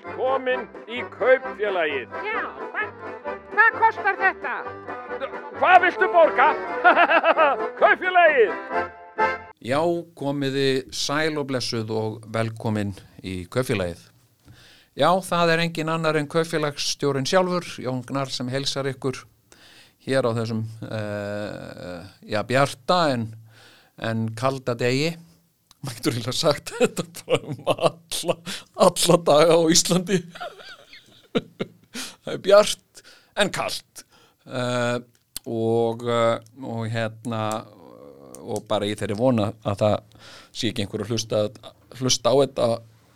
Velkomin í kaupfélagið. Já, hvað, hvað kostar þetta? Hvað viltu borga? kaupfélagið! Já, komiði sæl og blessuð og velkomin í kaupfélagið. Já, það er engin annar en kaupfélagsstjórin sjálfur, Jón Gnar, sem helsar ykkur hér á þessum, uh, já, bjarta en, en kalda degi. Mættur ég að sagt þetta bara um alla, alla daga á Íslandi. það er bjart en kalt. Uh, og, uh, og hérna og bara í þeirri vona að það sé ekki einhver að hlusta, hlusta á þetta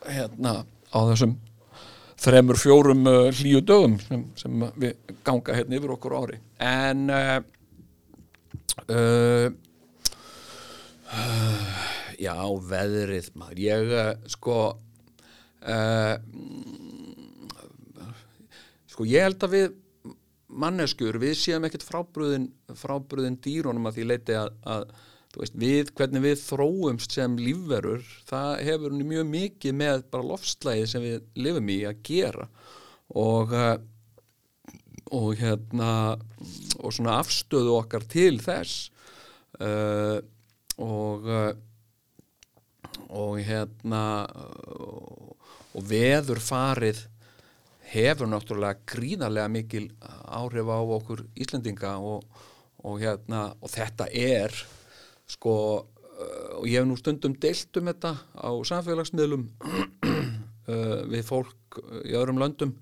hérna á þessum þremur, fjórum uh, hlíu dögum sem, sem við ganga hérna yfir okkur ári en uh, uh, já, veðrið maður, ég uh, sko uh, sko ég held að við manneskjur, við séum ekkert frábröðin, frábröðin dýrónum að því leiti að, að veist, við, hvernig við þróumst sem lífverur, það hefur mjög mikið með bara lofslæði sem við lifum í að gera. Og og hérna og svona afstöðu okkar til þess. Uh, og og hérna og veður farið hefur náttúrulega gríðarlega mikil áhrif á okkur Íslendinga og, og, hérna, og þetta er sko og ég hef nú stundum deilt um þetta á samfélagsmiðlum við fólk í öðrum löndum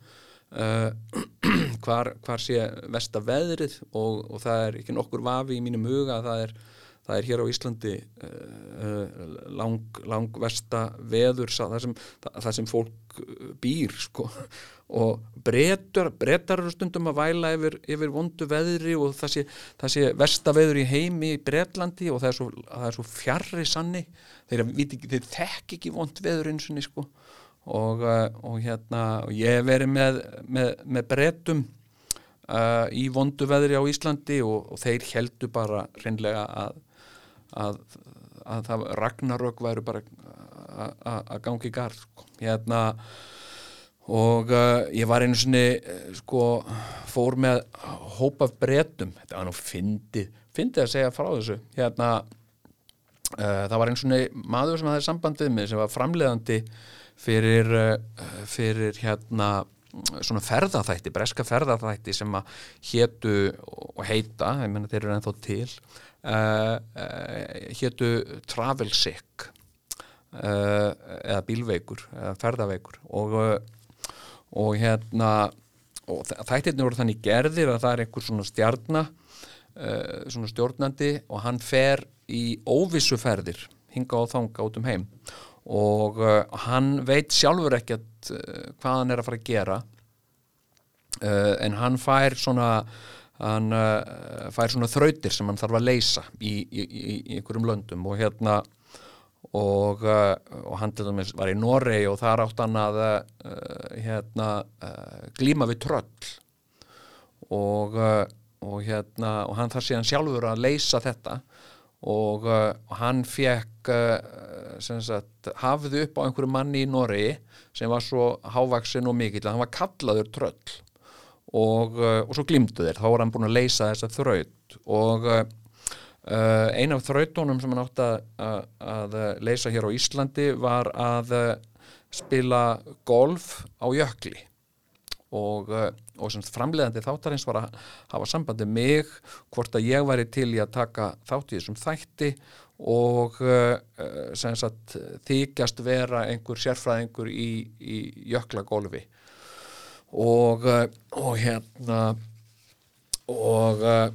hvar, hvar sé vesta veðrið og, og það er ekki nokkur vafi í mínum huga að það er það er hér á Íslandi uh, lang, lang versta veður það sem, það, sem fólk býr sko. og breytar breytar stundum að væla yfir, yfir vondu veðri og það sé, það sé versta veður í heimi í Breitlandi og það er svo, það er svo fjarrri sanni þeir, þeir þekk ekki vond veður eins sko. og, uh, og hérna og ég hef verið með, með, með breytum uh, í vondu veðri á Íslandi og, og þeir heldu bara reynlega að að, að það Ragnarök væru bara að gangi í garð sko. hérna og uh, ég var einu sinni sko fór með hópa bretum, þetta var nú fyndið fyndið að segja frá þessu hérna uh, það var einu sinni maður sem hafði sambandið með sem var framleiðandi fyrir uh, fyrir hérna svona ferðaþætti, breska ferðaþætti sem að hétu og heita, ég menna þeir eru ennþá til uh, uh, hétu Travel Sick uh, eða bílveikur eða ferðaveikur. Og, og hérna og þættirni voru þannig gerðir að það er einhver svona stjarnar svona stjórnandi og hann fer í óvissuferðir hinga og þanga út um heim. Og uh, hann veit sjálfur ekkert uh, hvað hann er að fara að gera uh, en hann fær svona hann fær svona þrautir sem hann þarf að leysa í, í, í, í einhverjum löndum og hérna og, og hann til dæmis var í Noregi og þar átt hann að hérna glíma við tröll. Og, og hérna og hann þarf síðan sjálfur að leysa þetta og, og hann fekk sagt, hafði upp á einhverju manni í Noregi sem var svo hávaksin og mikill að hann var kallaður tröll og, og svo glimtu þeir, þá var hann búin að leysa þessa þraut. Og uh, eina af þrautunum sem hann átti að, að leysa hér á Íslandi var að spila golf á jökli. Og, og sem framleiðandi þáttarins var að hafa sambandi mig hvort að ég væri til í að taka þátt í þessum þætti og sagt þykjast vera einhver sérfræðingur í, í jöklagolfi og, uh, og hérna og uh,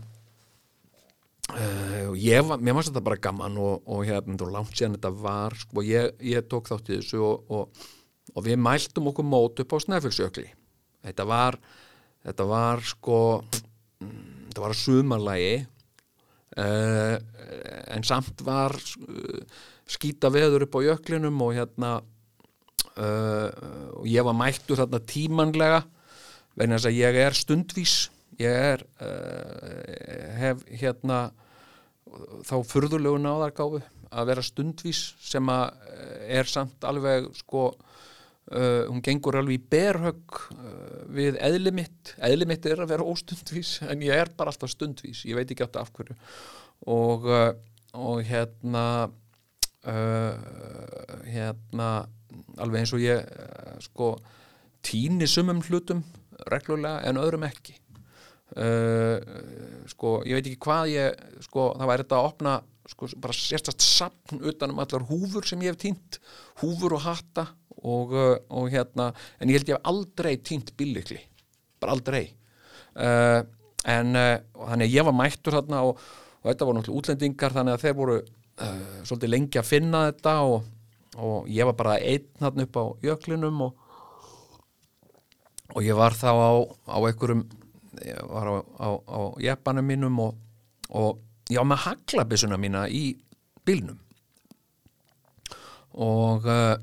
ég var, mér fannst þetta bara gaman og, og hérna, og langt síðan þetta var sko, ég, ég tók þátt í þessu og, og við mæltum okkur mót upp á Snæfellsjökli. Þetta var þetta var sko þetta var sumarlægi uh, en samt var skýta veður upp á jöklinum og hérna og ég var mættur þarna tímanlega vegna þess að ég er stundvís. Ég er hef hérna þá furðulegu náðargáfu að vera stundvís sem að er samt alveg sko uh, hún gengur alveg í berhögg uh, við eðli mitt. Eðli mitt er að vera óstundvís en ég er bara alltaf stundvís, ég veit ekki alltaf af hverju. Og, uh, og hérna uh, hérna alveg eins og ég uh, sko tíni sumum hlutum reglulega en öðrum ekki. Uh, sko ég veit ekki hvað ég sko það væri þetta að opna sko bara sérstast sapn utanum allar húfur sem ég hef tínt húfur og hatta og, og hérna en ég held ég hef aldrei tínt billikli bara aldrei. En þannig að ég var mættur þarna og, og þetta voru náttúrulega útlendingar þannig að þeir voru uh, svolítið lengi að finna þetta og, og ég var bara einn þarna upp á jöklinum og og ég var þá á, á einhverjum ég var á, á, á jeppanum mínum og, og ég var með haglabissuna mína í bílnum. Og uh,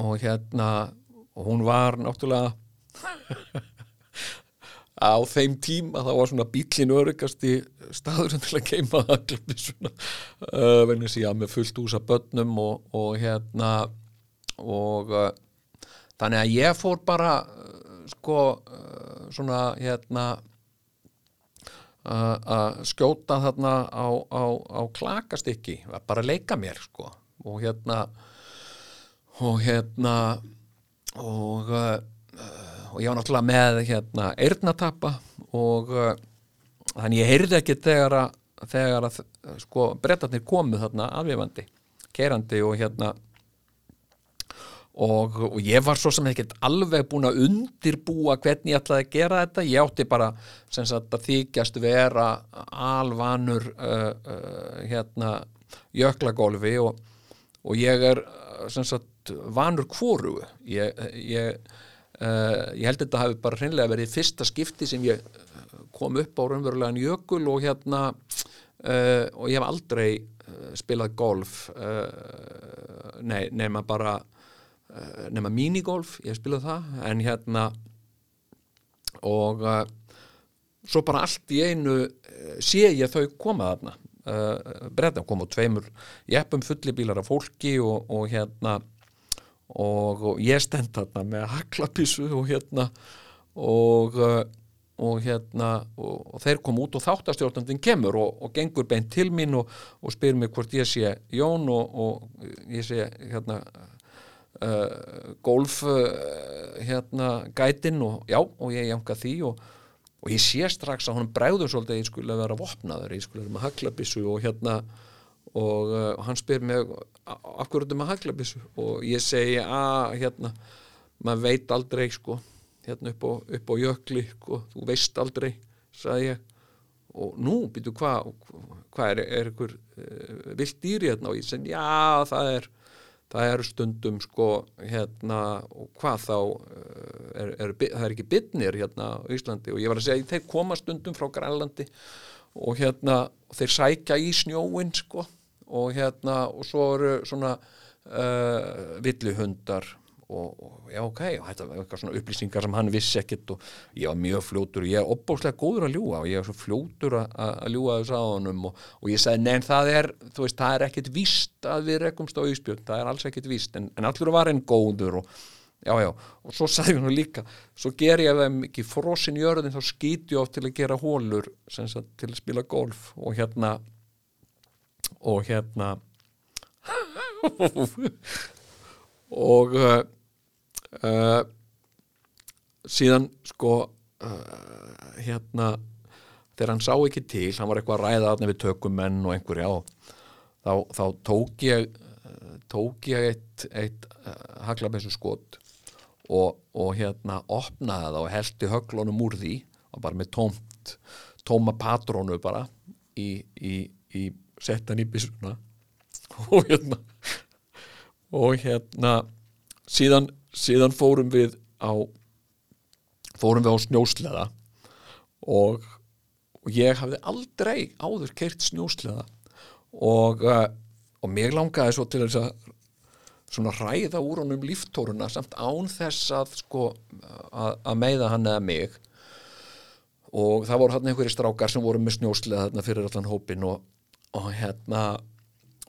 og hérna og hún var náttúrulega á þeim tíma þá var svona bílinn öryggasti staður til að keima haglabissuna uh, vegna að var með fullt úsa börnum og, og hérna og uh, þannig að ég fór bara uh, sko uh, svona hérna uh, að skjóta þarna á, á, á klakastykki bara að leika mér sko og hérna og hérna og uh, og ég var náttúrulega með hérna eyrnatappa og uh, þannig ég heyrði ekki þegar að þegar að sko brettarnir komu þarna afvifandi, kerandi og hérna og, og ég var svo sem ekkert alveg búin að undirbúa hvernig ég ætlaði að gera þetta. Ég átti bara sem sagt að þykjast vera alvanur uh, uh, hérna jöklagólfi og, og ég er uh, sem sagt vanur kvoru ég, ég, uh, ég held að þetta hafi bara hreinlega verið fyrsta skipti sem ég uh, kom upp á raunverulegan jökul og hérna uh, og ég hef aldrei uh, spilað golf nei, nema bara nema minigolf, ég hef spilað það en hérna og svo bara allt í einu sé ég þau koma þarna. Uh, breyta koma á tveimur jeppum fulli bílar af fólki og, og hérna og, og ég stend þarna með haklapissu og hérna og uh, og hérna og, og þeir kom út og þáttastjórnandinn kemur og, og gengur beint til mín og, og spyr mig hvort ég sé Jón og ég sé hérna uh, golf uh, hérna gætin og já og ég janga því og ég sé strax að honum bregður svolítið að ég skulle vera vopnaður, ég skulle vera með haglabissu og hérna og uh, hann spyr mig af hverju þetta með haglabissu og ég segi að hérna maður veit aldrei sko. Hérna upp á, upp á jökli sko, þú veist aldrei, sagði ég. Og nú, býtu, hvað hvað er, er ykkur uh, vilt dýri hérna? Og ég segi, já, það er það er stundum sko hérna, og hvað þá uh, er, er, það er ekki bytnir hérna á Íslandi. Og ég var að segja, þeir koma stundum frá Grænlandi og hérna og þeir sækja í snjóin sko og hérna, og svo eru svona uh, villihundar og, og já ok, og þetta var eitthvað svona upplýsingar sem hann vissi ekkit og ég var mjög fljótur og ég er opbóðslega góður að ljúa og ég er svo fljótur að, ljúa þess að honum og, og ég sagði, nein það er þú veist, það er ekkit víst að við rekumst á Ísbjörn, það er alls ekkit víst en, en allur var einn góður og já já, og svo sagði hann líka svo ger ég þeim ekki frosin jörðin þá skýti ég oft til að gera hólur til að spila golf. Og hérna og hérna og uh, uh, síðan sko uh, hérna þegar hann sá ekki til, hann var eitthvað að ræða við tökumenn og einhverja þá, þá tók ég tók ég eitt, eitt haglabessu skot og, og hérna opnaði það og heldi höglunum úr því og bara með tómt tóma patrónu bara í, í, í settan í bissuna og hérna og hérna síðan, síðan fórum við á fórum við á snjósleða. Og, og ég hafði aldrei áður keirt snjósleða. Og, uh, og mér langaði svo til þess að svona ræða úr honum líftóruna samt án þess að sko að, að meiða hann eða mig. Og það voru hann einhverjir strákar sem voru með snjósleða þarna fyrir allan hópin og, og hérna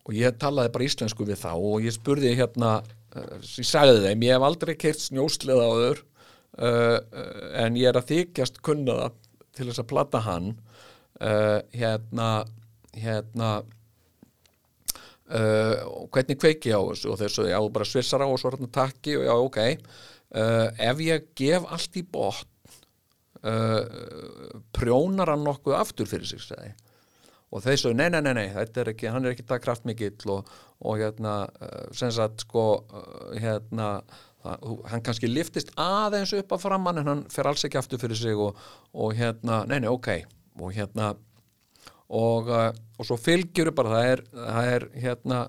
og ég talaði bara íslensku við þá og ég spurði hérna uh, ég sagði þeim, ég hef aldrei keirt snjósleða áður uh, uh, en ég er að þykjast kunna það til þess að platta hann uh, hérna hérna uh, hvernig kveiki á þessu og þessu, já, bara svissara og svo hérna takki og já, ok ef ég gef allt í botn prjónar hann nokkuð aftur fyrir sig segi. Og þeir svo, nei, nei, nei, nei er ekki, hann er ekki það kraftmikill og, og hérna, uh, sem sagt sko, uh, hérna hann kannski liftist aðeins upp að framann en hann fer alls ekki aftur fyrir sig og, og hérna, nei, nei, ok. Og hérna og, uh, og svo fylgjur bara það er, það er hérna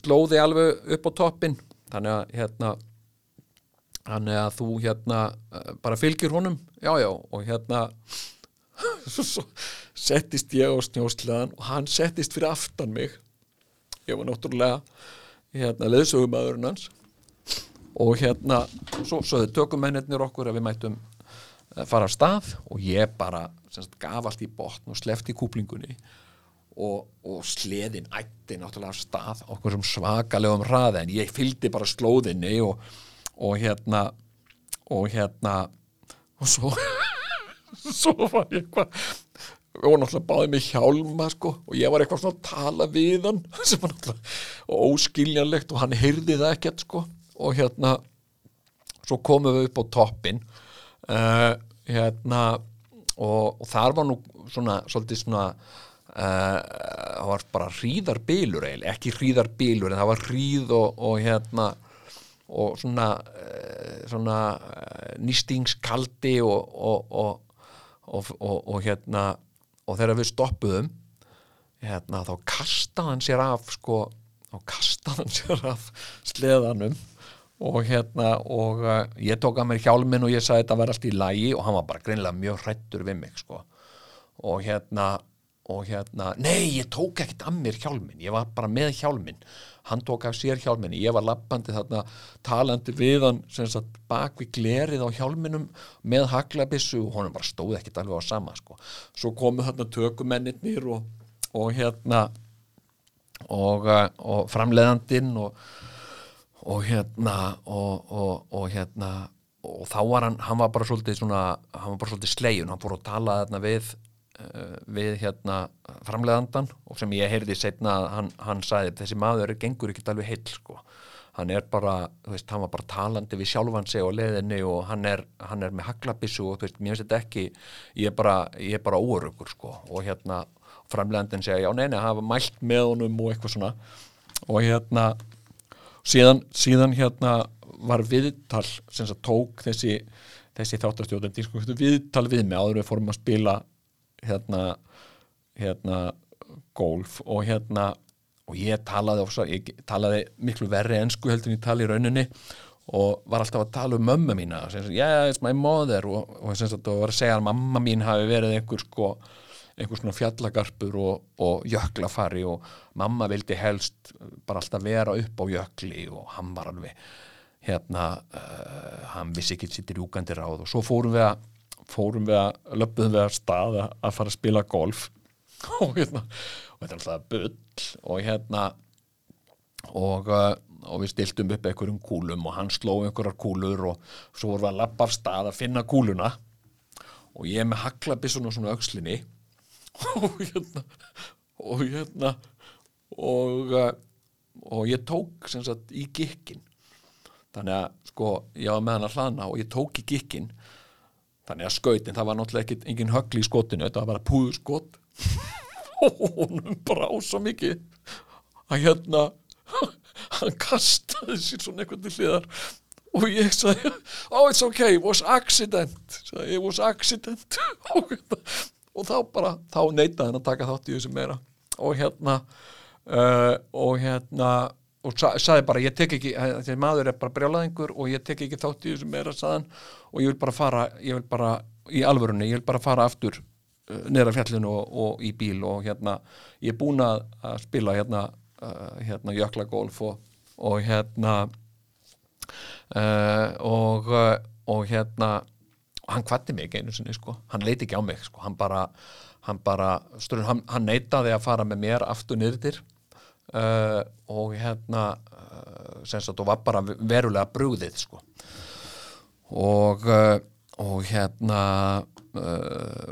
slóði alveg upp á toppin þannig að hérna þannig að þú hérna bara fylgjur honum, já já og hérna svo, settist ég á snjósleðan og hann settist fyrir aftan mig. Ég var náttúrulega hérna leðsögumæðurinn hans. Og hérna svo, svo þau tökum mennirnir okkur að við mættum eh, fara af stað og ég bara semst, gaf allt í botn og slefti kúplingunni. Og, og sleðin ætti náttúrulega af stað okkur sem svakalegum hraði en ég fylgdi bara slóðinni og, og hérna og hérna og svo svo var ég eitthvað og náttúrulega báði mig hjálma sko og ég var eitthvað svona að tala við hann sem var náttúrulega óskiljanlegt og hann heyrði það ekkert sko. Og hérna svo komum við upp á toppin uh, hérna og, og þar var nú svona svolítið svona uh, það var bara hríðarbilur ekki hríðarbilur en það var hríð og, og hérna og svona, uh, svona uh, nýstingskaldi og, og, og hérna og þegar við stoppuðum hérna, þá kastaði hann sér af sko, þá kastaði hann sér af sleðanum og hérna og uh, ég tók að mér hjálminn og ég sagði þetta verði allt í lægi og hann var bara greinlega mjög hrættur við mig sko. Og hérna og hérna, nei ég tók ekkert að mér hjálminn, ég var bara með hjálminn hann tók af sér hjálminn, ég var lappandi þarna talandi við hann sagt bak við glerið á hjálminnum með haglabissu og honum bara stóð ekkert alveg á sama sko, svo komu þarna tökumennir og, og hérna og, og framleiðandinn og og hérna og, hérna og þá var hann, hann var bara svolítið svona, hann var bara svolítið slegin, hann fór að tala þarna við við hérna framleiðandan og sem ég heyrði setna að hann, hann sagði þessi maður gengur ekkert alveg heill sko. Hann er bara, þú veist, hann var bara talandi við sjálfan sig og leðinni og hann er, hann er með haglabissu og þú veist, mér finnst þetta ekki ég er bara, ég er bara óöruggur sko. Og hérna framleiðandin segja, já neina, hafa mælt með honum og eitthvað svona. Og hérna síðan, síðan hérna var viðtal sem að tók þessi, þessi þáttastjóðandi sko, viðtal við mig áður við fórum að spila hérna hérna golf og hérna og ég talaði, ofsa, ég talaði miklu verri ennsku heldur en ég tali í rauninni og var alltaf að tala um mömmu mína og sem yeah, it's my mother. Og, og sem að, var að segja að mamma mín hafi verið einhver sko einhver svona fjallagarpur og, og jöklafari og mamma vildi helst bara alltaf vera upp á jökli og hann var alveg hérna, uh, hann vissi ekki sittir júkandi ráð. Og svo fórum við að fórum við að, löpum við að stað að fara að spila golf. Og hérna, og þetta er alltaf bull og hérna og, uh, og við stiltum upp einhverjum kúlum og hann sló einhverjar kúlur og svo vorum við að lappa af stað að finna kúluna. Og ég með haglabissun og svona aukslinni og hérna og hérna og, uh, og ég tók sem sagt í gikkin þannig að sko ég var með hann að hlana og ég tók í gikkin þannig að skautin, það var náttúrulega ekki engin högli í skotinu, þetta var bara púðu skot og honum bara á svo mikið að hérna hann kastaði sér svona eitthvað til hliðar. Og ég sagði oh it's okay, it was accident. Sagði, it was accident. Og hérna og þá bara, þá neytaði hann að taka þátt í þessu meira. Og hérna uh, og hérna og sa, saði bara, ég tek ekki þessi maður er bara brjálaðingur og ég tek ekki þátt í þessu meira, saðan, og ég vil bara fara ég vil bara, í alvörunni, ég vil bara fara aftur uh, neðra fjallinu og, og í bíl og hérna, ég er búin að spila hérna, uh, hérna jöklagolf og, og hérna uh, og og hérna og hann kvatti mig einu sinni sko. Hann leiti ekki á mig sko, hann bara hann bara, hann, hann neitaði að fara með mér aftur niður uh, og hérna uh, sem sagt og var bara verulega brugðið sko. Og, uh, og hérna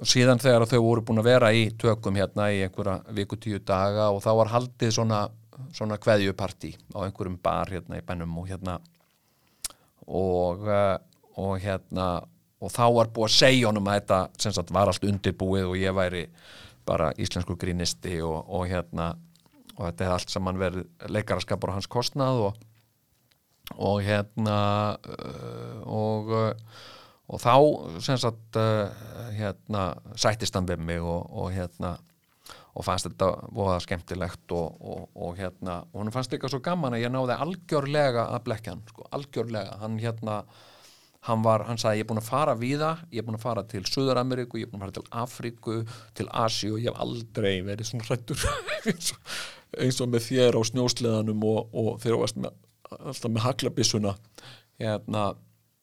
síðan þegar þau voru búin að vera í tökum hérna í einhverja viku tíu daga og þá var haldið svona, svona kveðjupartí á einhverjum bar hérna í bennum og hérna og, og hérna og þá var búið að segja honum að þetta sem sagt var allt undirbúið og ég væri bara íslensku grínisti og, og hérna og þetta er allt saman verið leikaraskapur á hans kostnað og, og hérna uh, og uh, og þá sem sagt uh, hérna sættist hann við mig og, og hérna og fannst þetta voða skemmtilegt og, hérna, og hann fannst líka svo gaman að ég náði algjörlega að blekja hann, sko, algjörlega, hann hérna hann var, hann sagði ég er búin að fara víða, ég er búin að fara til Suður-Ameríku, ég er búin að fara til Afríku til Asíu og ég hef aldrei verið svona hrættur eins, og með þér á snjósleðanum og, og þeir varst með, alltaf með haglabissuna hérna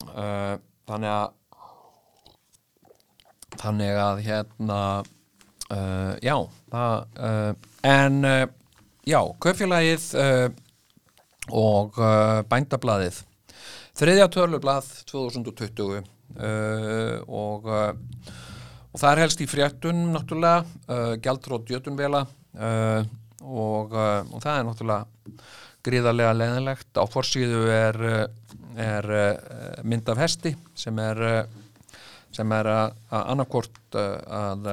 uh, þannig að þannig að hérna uh, já það, uh, en já, kaupfélagið uh, og bændablaðið. Þriðja tölublað 2020 uh, og og það er helst í fréttun náttúrulega, gjaldrótt jötunvela uh, og, uh, og það er náttúrulega gríðarlega leðinlegt á forsíðu er, uh, er uh, mynd af hesti sem er sem er að, að annarkort að,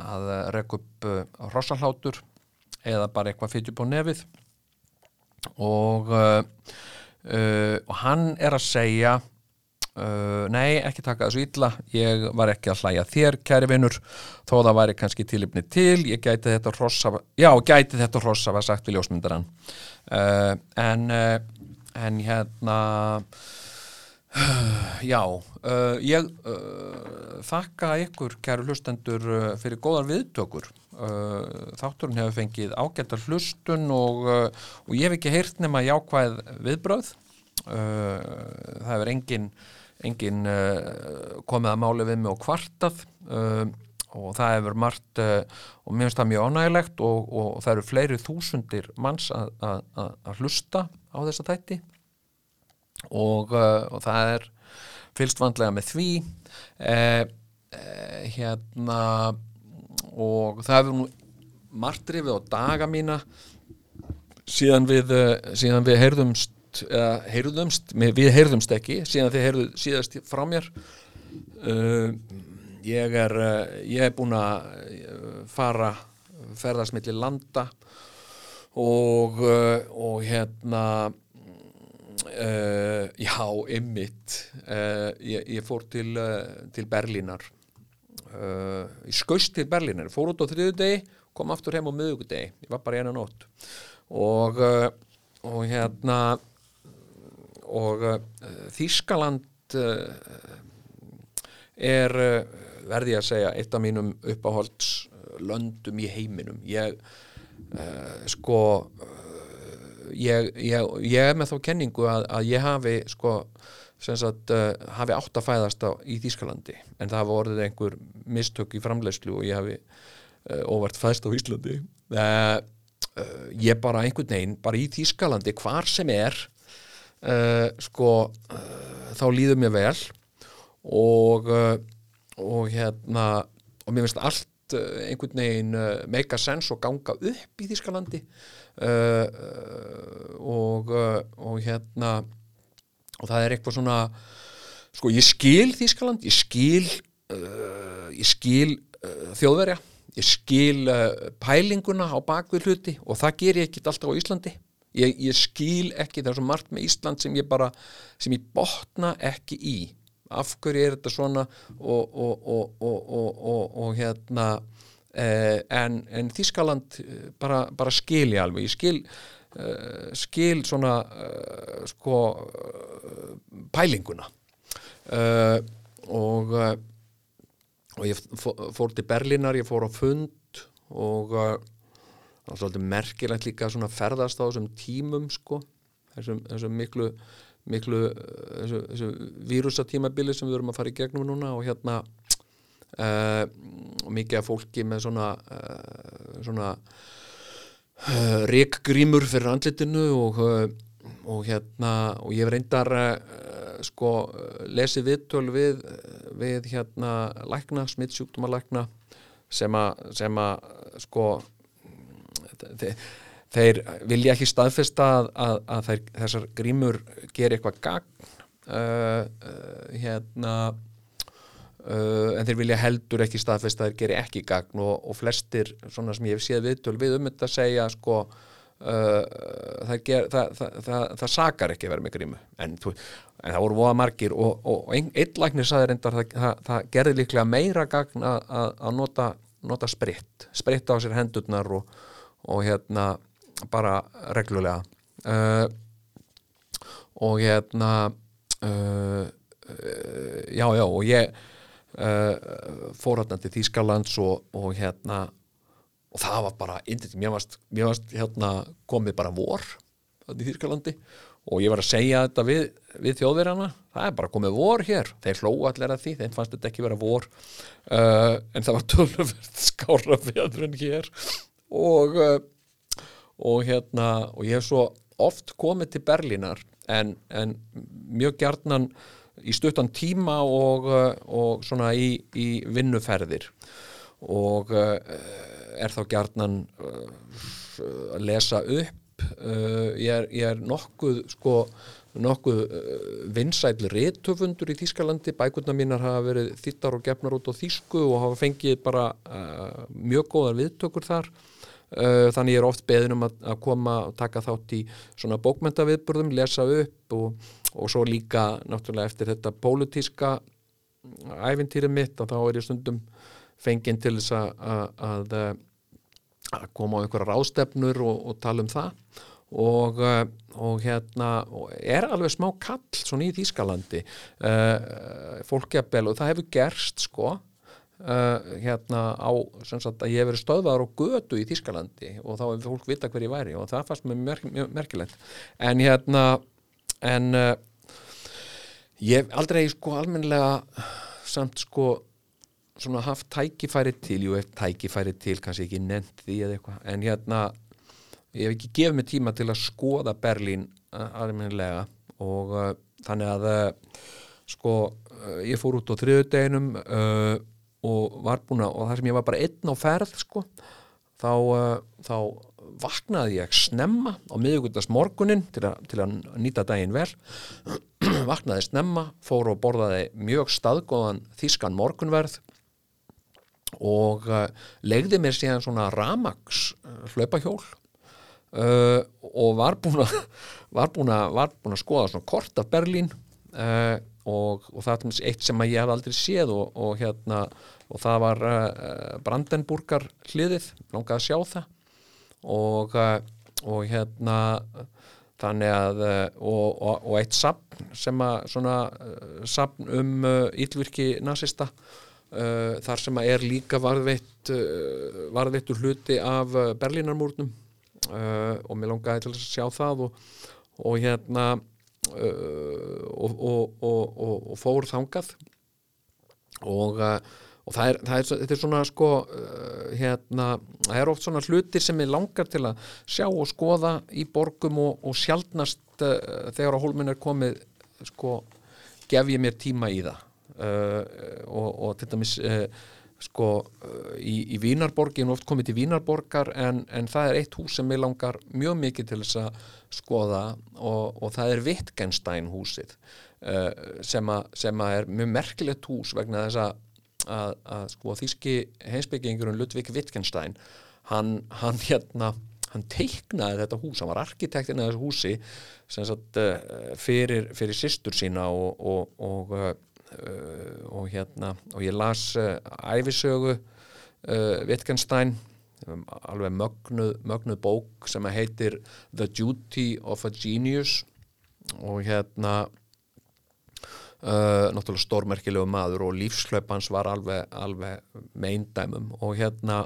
að rekka upp hrossalhátur eða bara eitthvað fyrir på nefið. Og og hann er að segja uh, nei, ekki taka þessu illa ég var ekki að hlæja þér, kæri vinnur þó það væri kannski tilipni til ég gæti þetta hrossa já, gæti þetta hrossa var sagt við ljósmyndaran uh, en uh, en hérna Já, ég þakka ykkur, kæru hlustendur, fyrir góðar viðtökur. Þátturinn hefur fengið ágættar hlustun og, og ég hef ekki heyrt nema jákvæð viðbröð. Það hefur engin, engin uh, komið að máli við mig og kvartað uh, og það hefur margt uh, og mér finnst það mjög ánægilegt og, og það eru fleiri þúsundir manns að- hlusta á þessa tætti og, og það er fylst vandlega með því eh, eh, hérna og það hefur nú margt rifið á daga mína síðan við eh, síðan við heyrðumst eða heyrðumst, við heyrðumst ekki síðan þið heyrðu síðast frá mér. Uh, ég er uh, ég er búin að uh, fara ferðast milli landa og uh, og hérna Uh, já, ymmit uh, ég, ég fór til, til Berlínar ég skaust til Berlínar. Fór út á þriðu degi, kom aftur heim á miðugudegi, ég var bara í eina nótt. Og, og hérna og uh, Þískaland uh, er uh, verði að segja eitt af mínum uppáhalds löndum í heiminum. Ég uh, sko ég, ég, ég er með þá kenningu að, að ég hafi sko sagt uh, hafi átt að fæðast á, í Þískalandi en það hafa orðið einhver mistök í framleiðslu og ég hafi uh, óvart fæðst á Íslandi. Ég bara einhvern veginn bara í Þískalandi hvar sem er uh, sko uh, þá líður mér vel og uh, og hérna og mér finnst allt einhvern veginn make a sense og ganga upp í Þískalandi uh, og, og hérna og það er eitthvað svona sko ég skil Þískaland ég skil uh, ég skil uh, þjóðverja ég skil pælinguna á bakvið hluti og það ger ég ekkit alltaf á Íslandi ég, ég skil ekki það er svo margt með Ísland sem ég bara sem ég botna ekki í. Af hverju er þetta svona og, og, og, og, hérna eh, en, en Þískaland eh, bara, bara skil ég alveg. Ég skil uh, skil svona uh, sko uh, pælinguna. Uh, og og ég fó- fór til Berlínar ég fór á fund og var svolítið merkilegt líka svona ferðast á þessum tímum sko. Þessum, þessum miklu miklu þessu, þessu vírusatímabili sem við erum að fara í gegnum núna og hérna uh, og mikið af fólki með svona uh, svona uh, reikgrímur fyrir andlitinu og, og hérna og ég reyndar sko lesið viðtöl við, við hérna lækna, smittsjúkdómalækna sem að sko þeir, þeir vilja ekki staðfesta að, að, að þeir, þessar grímur gerir eitthvað gagn uh, uh, hérna uh, en þeir vilja heldur ekki staðfesta að þeir gerir ekki gagn og, og flestir svona sem ég hef séð viðtöl við um þetta segja sko Uh, það, ger, það, það, það, sakar ekki vera með grímu. En, þú, en það voru voða margir og, og einn læknir saði reyndar það gerði líklega meira gagn að, nota, nota spritt spritt á sér hendurnar og, og hérna bara reglulega. Uh, og hérna uh, já já og ég fór hérna til Þýskalands og, og hérna og það var bara, mér varst, mér varst hérna, komið bara vor í Þýrkalandi og ég var að segja þetta við, við þjóðverjana. Það er bara komið vor hér, þeir hlóa allir að því þeim fannst þetta ekki vera vor. Uh, en það var tölverð skára veður en hér og, uh, og hérna og ég hef svo oft komið til Berlínar en, en mjög gjarnan í stuttan tíma og, uh, og svona í, í vinnuferðir. Og uh, er þá uh, að lesa upp ég, er, ég er nokkuð sko nokkuð vinsætli réttöfundur í Þískalandi, bækurna mínar hafa verið þittar og gefnar út á Þísku og hafa fengið bara uh, mjög góðar viðtökur þar þannig ég er oft beðin um að, að koma og taka þátt í svona bókmentaviðburðum lesa upp og, og svo líka náttúrulega eftir þetta pólitíska æfintýrið mitt og þá er ég stundum fenginn til þess að, að, að koma á einhverja rástefnur og, og tala um það. Og, eh, og hérna og er alveg smá kall svona í Þýskalandi. Uh, fólkjabel og það hefur gerst sko uh, hérna á sagt, að ég hef verið stöðvar og götu í Þýskalandi og þá hefur fólk vita hver ég væri og það fannst mér mjög, mjög merkilegt. En hérna en uh, ég hef aldrei sko almenlega samt sko svona haft tækifæri til, jú, eftir tækifæri til kannski ekki nefnt því eða eitthvað en hérna, ég hef ekki gefið mig tíma til að skoða Berlín almenlega og uh, þannig að sko, ég fór út á þriðudeginum og var búin að, og það sem ég var bara einn á ferð sko, þá þá vaknaði ég snemma á miðugundast morgunin til, til að nýta daginn vel. Vaknaði snemma, fór og borðaði mjög staðgóðan þískan morgunverð og uh, legði mér síðan svona ramags uh, hlaupahjól uh, og var búin að var búin að, skoða svona kort af Berlín uh, og, og það er eitt sem ég hef aldrei séð og, og hérna og það var uh, Brandenburgar hliðið, langaði að sjá það. Og, uh, og hérna þannig að og, eitt sapn sem að svona sapn um yllvirki nazista Uh, þar sem að er líka varðveitt uh, varðveittur hluti af uh, Berlínarmúrnum og mér langaði til að sjá það og, og hérna og, og, og fór þangað. Og og það er, það er, þetta er svona sko hérna, það er oft svona hlutir sem ég langar til að sjá og skoða í borgum og, og sjálfnast uh, þegar á hólminn er komið sko, gef ég mér tíma í það. Uh, og, og til dæmis uh, sko í, í Vínarborg ég er oft komið til Vínarborgar en, en það er eitt hús sem ég langar mjög mikið til þess að skoða og, og það er Wittgenstein húsið a, sem að er mjög merkilegt hús vegna þess að, að, að sko þíski heimsbyggingurinn Ludvig Wittgenstein hann, hann hérna hann teiknaði þetta hús, hann var arkitektinn af þessu húsi sagt, fyrir, fyrir sýstur sína og, og, og og hérna og ég las uh, æfisögu uh, Wittgenstein um, alveg mögnuð, mögnuð bók sem heitir The Duty of a Genius. Og hérna náttúrulega stórmerkilegu maður og lífslöpans var alveg, alveg meindæmum. Og hérna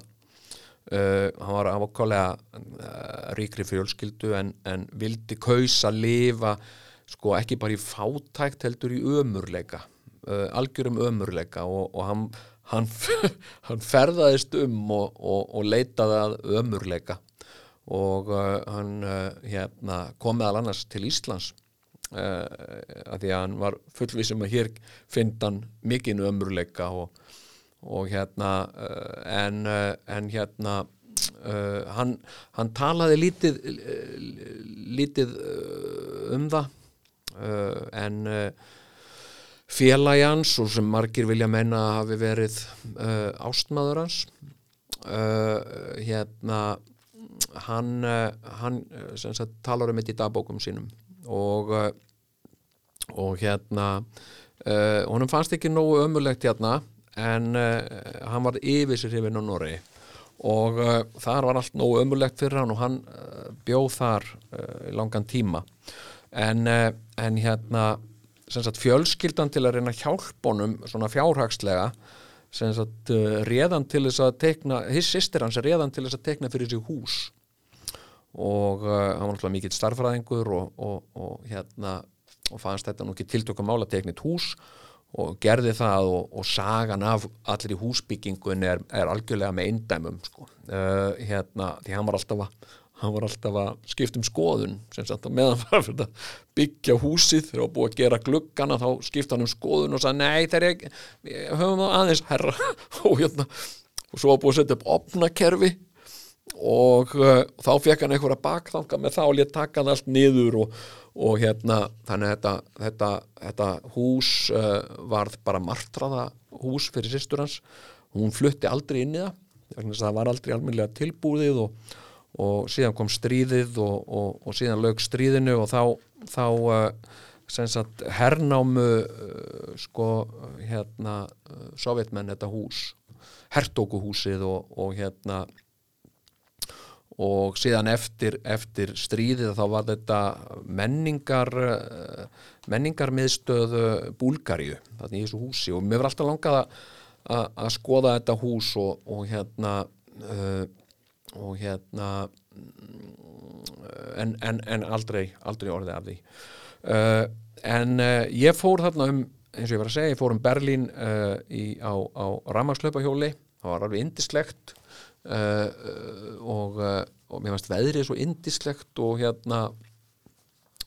Uh, hann var ákvæmlega uh, ríkri fjölskyldu en, en vildi kausa lifa sko ekki bara í fátækt heldur í ömurleika uh, algjörum ömurleika og, og hann, hann, hann ferðaðist um og, og, og leitaði að ömurleika. Og uh, hann uh, hérna, kom meðal annars til Íslands að því að hann var fullvísum að hér fynd hann mikinn ömurleika og, hérna en, en hérna hann, hann talaði lítið lítið um það uh, en félagi hans og sem margir vilja menna að hafi verið uh, ástmaður hans. Uh, hérna hann, uh, hann uh, sagt, talar um þetta í dagbókum sínum og uh, og hérna honum fannst ekki nógu ömulegt hérna en hann var yfir sér hefinn á Norri og uh, þar var allt nógu ömulegt fyrir hann og hann uh, bjóð þar uh, langan tíma. En, en hérna sagt fjölskyldan til að reyna honum svona fjárhagslega sagt uh, réðan til þess að tekna, his sýstir hans er réðan til þess að tekna fyrir sig hús og uh, hann var náttúrulega mikill starffræðingur og, og, og hérna og fannst þetta nú ekki tiltökum mála teknit hús og gerði það og, og sagan af allir í húsbyggingun er, er algjörlega með eindæmum sko. uh, hérna, því hann var alltaf að hann var alltaf að skipta um skoðun sem sagt að meðan var fyrir að byggja húsið þegar var búið að gera gluggana þá skipta hann um skoðun og sagði nei ekki, við höfum það aðeins herra og hérna og svo var búið að setja upp opnakerfi og uh, þá fekk hann einhverja bakþanga með það og létt taka hann allt niður og, og hérna þannig að þetta, þetta, þetta hús uh, varð bara martraða hús fyrir sýstur hans. Hún flutti aldrei inn í það það var aldrei almennilega tilbúðið og, og síðan kom stríðið og, og, og síðan lög stríðinu og þá, þá sem sagt hernámu uh, sko hérna uh, sovjetmenn þetta hús hertókuhúsið og, og hérna og síðan eftir, eftir stríðið þá var þetta menningar uh, menningarmiðstöð Búlgaríu, þannig í þessu húsi. Og mér var alltaf langað að, að, að skoða þetta hús og, og hérna uh, og hérna en, en, en aldrei aldrei orðið af því. Uh, en uh, ég fór þarna um eins og ég var að segja, ég fór um Berlín uh, í, á, á rammarslöpahjóli það var alveg indislegt uh, og, uh, og mér fannst veðrið svo indislegt og hérna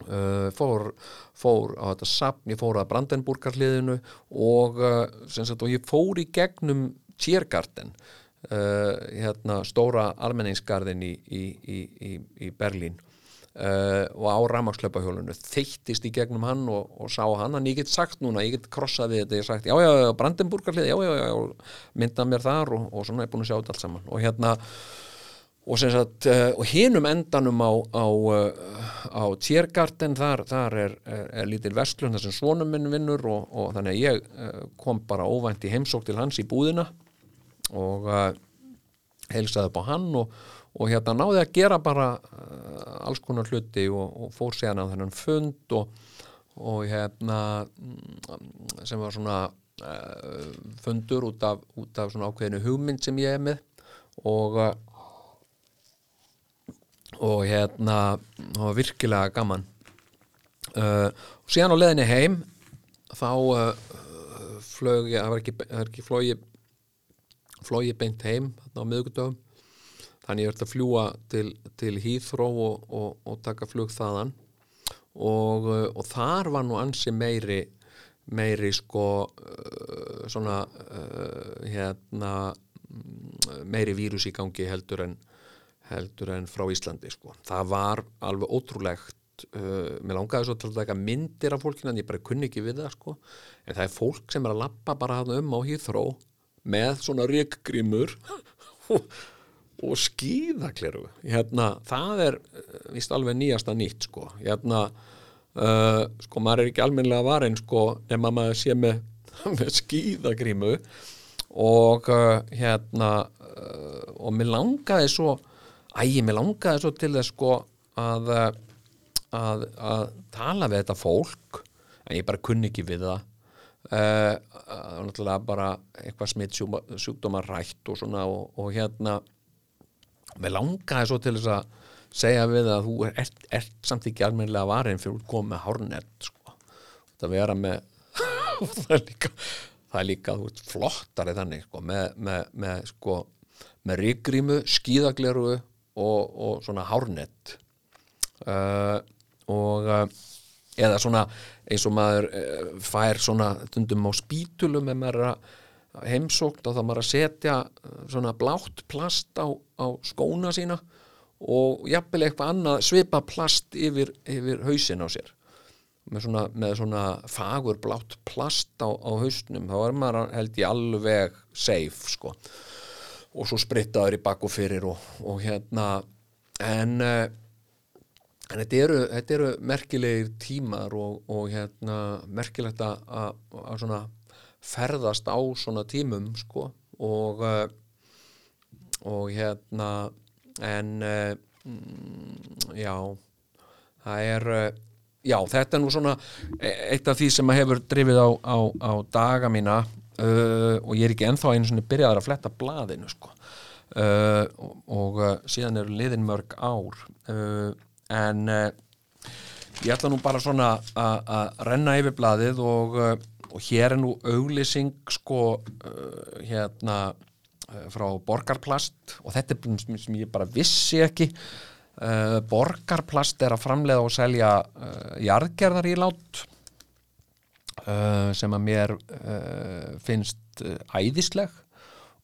uh, fór, fór á þetta sapn, ég fór að Brandenburgarliðinu og, uh, sagt, og ég fór í gegnum Tjergarten uh, hérna stóra almenningsgarðin í, í, í, í, Berlín uh, og á rafmakslöpahjólunu þeittist í gegnum hann og, og sá hann. En ég get sagt núna, ég get krossað við þetta ég sagt, já já, já, Brandenburgarlið, já já, já myndað mér þar og, og svona er búin að sjá þetta allt saman. Og hérna og uh, og hinum endanum á, á, á Tjergarten þar, þar er, er, er lítil vestlun þar sem svonum minn vinnur og, þannig að ég kom bara óvænt í heimsók til hans í búðina og uh, heilsaði upp á hann og, og hérna náði að gera bara uh, alls konar hluti og, og fór séðan á þennan fund og, og hérna mm, sem var svona uh, fundur út af, út af svona ákveðinu hugmynd sem ég er með og uh, og hérna það var virkilega gaman. Uh, og síðan á leðinni heim þá uh, flög ég, það var ekki, ekki flogi flogi beint heim á miðugudöfum þannig ég verði að fljúa til, til Heathrow og, og, og taka flug þaðan og, uh, og þar var nú ansi meiri meiri sko uh, svona uh, hérna mm, meiri vírus í gangi heldur en heldur en frá Íslandi sko. það var alveg ótrúlegt uh, mér langaði svo til að taka myndir af fólkinu en ég bara kunni ekki við það sko. en það er fólk sem er að lappa bara þarna um á Heathrow með svona ríkgrímur og, skíðakleru hérna, það er uh, vist alveg nýjasta nýtt sko. hérna uh, sko maður er ekki almennilega varin sko nema maður sé með, með skíðagrímu. Og uh, hérna uh, og mér langaði svo ægi, mér langaði svo til þess sko að, að, að tala við þetta fólk en ég bara kunni ekki við það það var náttúrulega bara eitthvað smitt sjúkdómar rætt og svona og, og hérna mér langaði svo til þess að segja við að þú ert, ert samt ekki almennilega varin fyrir að koma með hárnett sko. það vera með það er líka það er líka, veist, flottari þannig sko, með, með, með sko með ríkgrímu, skíðagleru og, og svona hárnett uh, og uh, eða svona eins og maður uh, fær svona stundum á spítulum ef maður er að heimsókt og þá maður að setja uh, svona blátt plast á, á skóna sína og jafnvel eitthvað annað svipa plast yfir, yfir hausin á sér. Með svona, með svona fagur blátt plast á, á hausnum þá er maður held ég alveg safe sko. Og svo sprittaður í bakk og fyrir og, og hérna en, uh, en þetta, eru, þetta eru merkilegir tímar og, og hérna merkilegt að, ferðast á svona tímum sko. Og uh, og hérna en uh, mm, já það er uh, já þetta er nú svona e- eitt af því sem að hefur drifið á, á, á daga mína uh, og ég er ekki ennþá einu svona byrjaðar að fletta blaðinu sko. Uh, og, og síðan eru liðin mörg ár uh, en uh, ég ætla nú bara svona að renna yfir blaðið og, uh, og hér er nú auglýsing sko uh, hérna frá Borgarplast. Og þetta er sem ég bara vissi ekki. Borgarplast er að framleiða og selja jarðgerðar í lát sem að mér finnst æðisleg.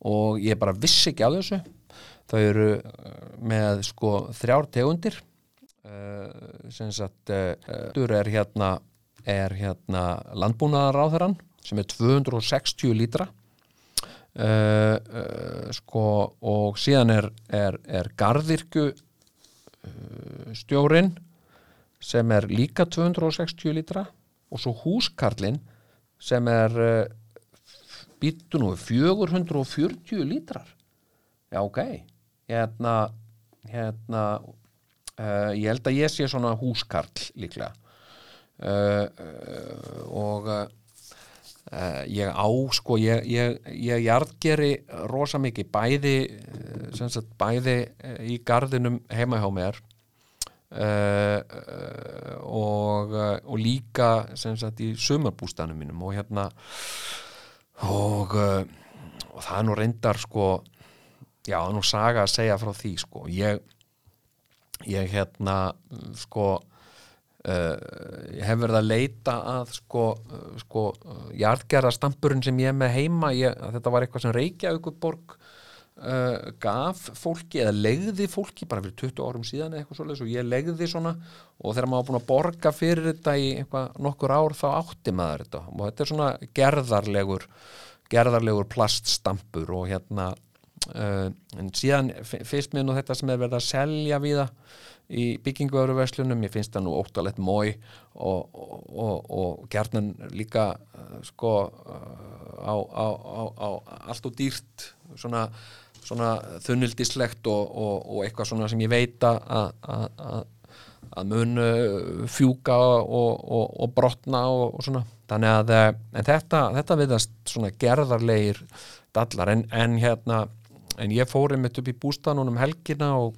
Og ég bara vissi ekki af þessu. Þau eru með sko þrjár tegundir sem sagt uh, er hérna hérna landbúnaðaráðherran sem er 260 lítra. Uh, uh, sko og síðan er, er, er garðirku uh, stjórin sem er líka 260 lítra og svo húskarlin sem er býttu nú 440 lítrar. Já ok. Hérna, hérna uh, ég held að ég sé svona húskarl líklega. Uh, uh, og ég á sko ég, ég, ég jarðgeri rosa mikið bæði sagt, bæði í gardinum heima hjá mér og, og líka sagt í sumarbústanum mínum og hérna og, og það er nú reyndar sko já, nú saga að segja frá því sko. Ég ég hérna sko uh, ég hef verið að leita að sko, uh, sko uh, jarðgerðastampurinn sem ég er með heima ég, þetta var eitthvað sem Reykjavíkuborg uh, gaf fólki eða legði fólki bara fyrir 20 árum síðan eitthvað svoleiðis og ég legði svona og þegar maður búin að borga fyrir þetta í eitthvað nokkur ár þá átti maður þetta. Og þetta er svona gerðarlegur gerðarlegur plaststampur og hérna uh, en síðan f- finnst mér nú þetta sem er verið að selja við það í bygginguöruverslunum, ég finnst það nú óttalegt mói og, og, og, og gerðnan líka uh, sko uh, á, á, á, á allt og dýrt svona, svona þunnildislegt og, eitthvað svona sem ég veit að að- að að mun uh, fjúka og, og, og brotna og, og svona. Þannig að þetta, þetta viðast svona gerðarlegir dallar. En, en hérna en ég fór einmitt upp í bústanum um helgina og,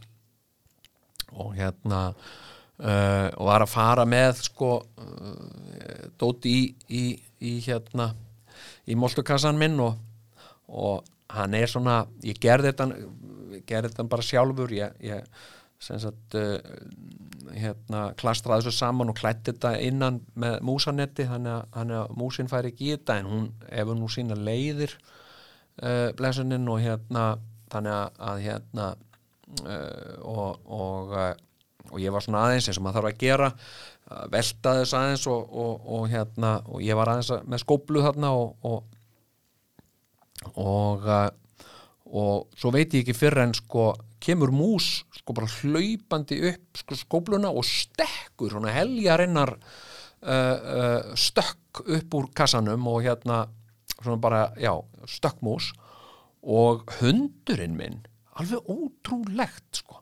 og hérna uh, og var að fara með sko uh, dóti í, í, í hérna í moltukassan minn og, og hann er svona ég gerði þetta, bara sjálfur. Ég, ég sagt uh, hérna klastraði þessu saman og klætti þetta innan með músanetti þannig að, að músin fær ekki í þetta en hún hefur nú sína leiðir uh, blessunin og hérna þannig að, hérna uh, og og, uh, og ég var svona aðeins eins og maður þarf að gera velta þess aðeins og, og, hérna og ég var aðeins að- með skóplu þarna og og, og, svo veit ég ekki fyrr en sko kemur mús sko bara hlaupandi upp sko skópluna og stekkur heljarinnar uh, uh, stökk upp úr kassanum og hérna svona bara, já, stökkmús og hundurinn minn alveg ótrúlegt sko.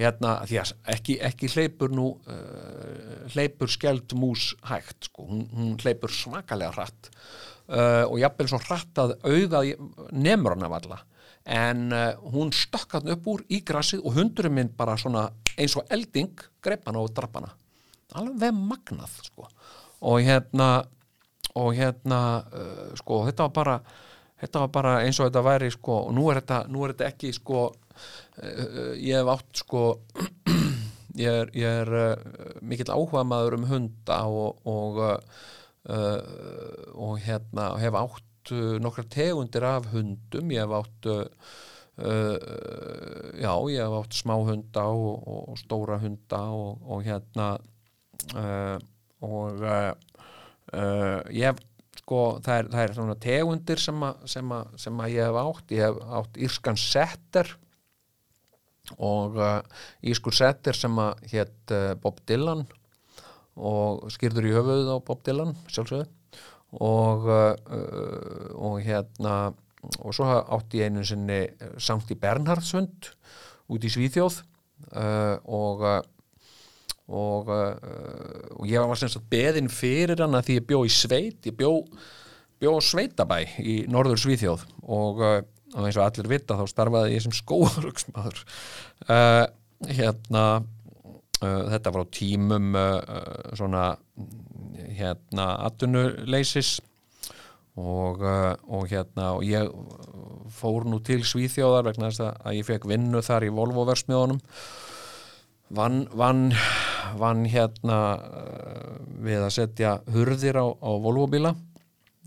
Hérna, því að ekki, ekki hleypur nú uh, hleypur skeld mús hægt sko, hún, hún hleypur svakalega hratt. Uh, og jafnvel svo hratt að auga nemur hana valla en uh, hún stökk hann upp úr í grassið og hundurinn minn bara svona eins og elding greip hana og drapp hana. Alveg magnað sko. Og hérna og hérna uh, sko þetta var bara þetta var bara eins og þetta væri sko, og nú er þetta, nú er þetta ekki sko, uh, ég hef átt sko ég er, ég er uh, mikill áhuga maður um hunda og og, uh, og hérna hef átt uh, nokkra tegundir af hundum. Ég hef átt uh, uh, já, ég hef átt smá hunda og, og stóra hunda og, og hérna uh, og uh, ég hef sko, það er, það er svona tegundir sem, a, sem, a, sem að ég hef átt. Ég hef átt írskan setter og uh, írskur setter sem að hétt uh, Bob Dylan og skýrður í höfuðið á Bob Dylan sjálfsögðu. Og, og hérna og svo átti ég einu sinni samt í Bernhardshund út í Svíþjóð og og, uh, og ég var sem sagt beðin fyrir hann að því ég bjó í sveit ég bjó, bjó sveitabæ í norður Svíþjóð. Og, uh, og eins og allir vita þá starfaði ég sem skóarugsmaður uh, hérna uh, þetta var á tímum uh, uh, svona hérna atvinnuleysis. Og, uh, og hérna og ég fór nú til Svíþjóðar vegna þess að ég fekk vinnu þar í Volvo-versmiðunum vann, vann, vann hérna uh, við að setja hurðir á, á Volvo-bíla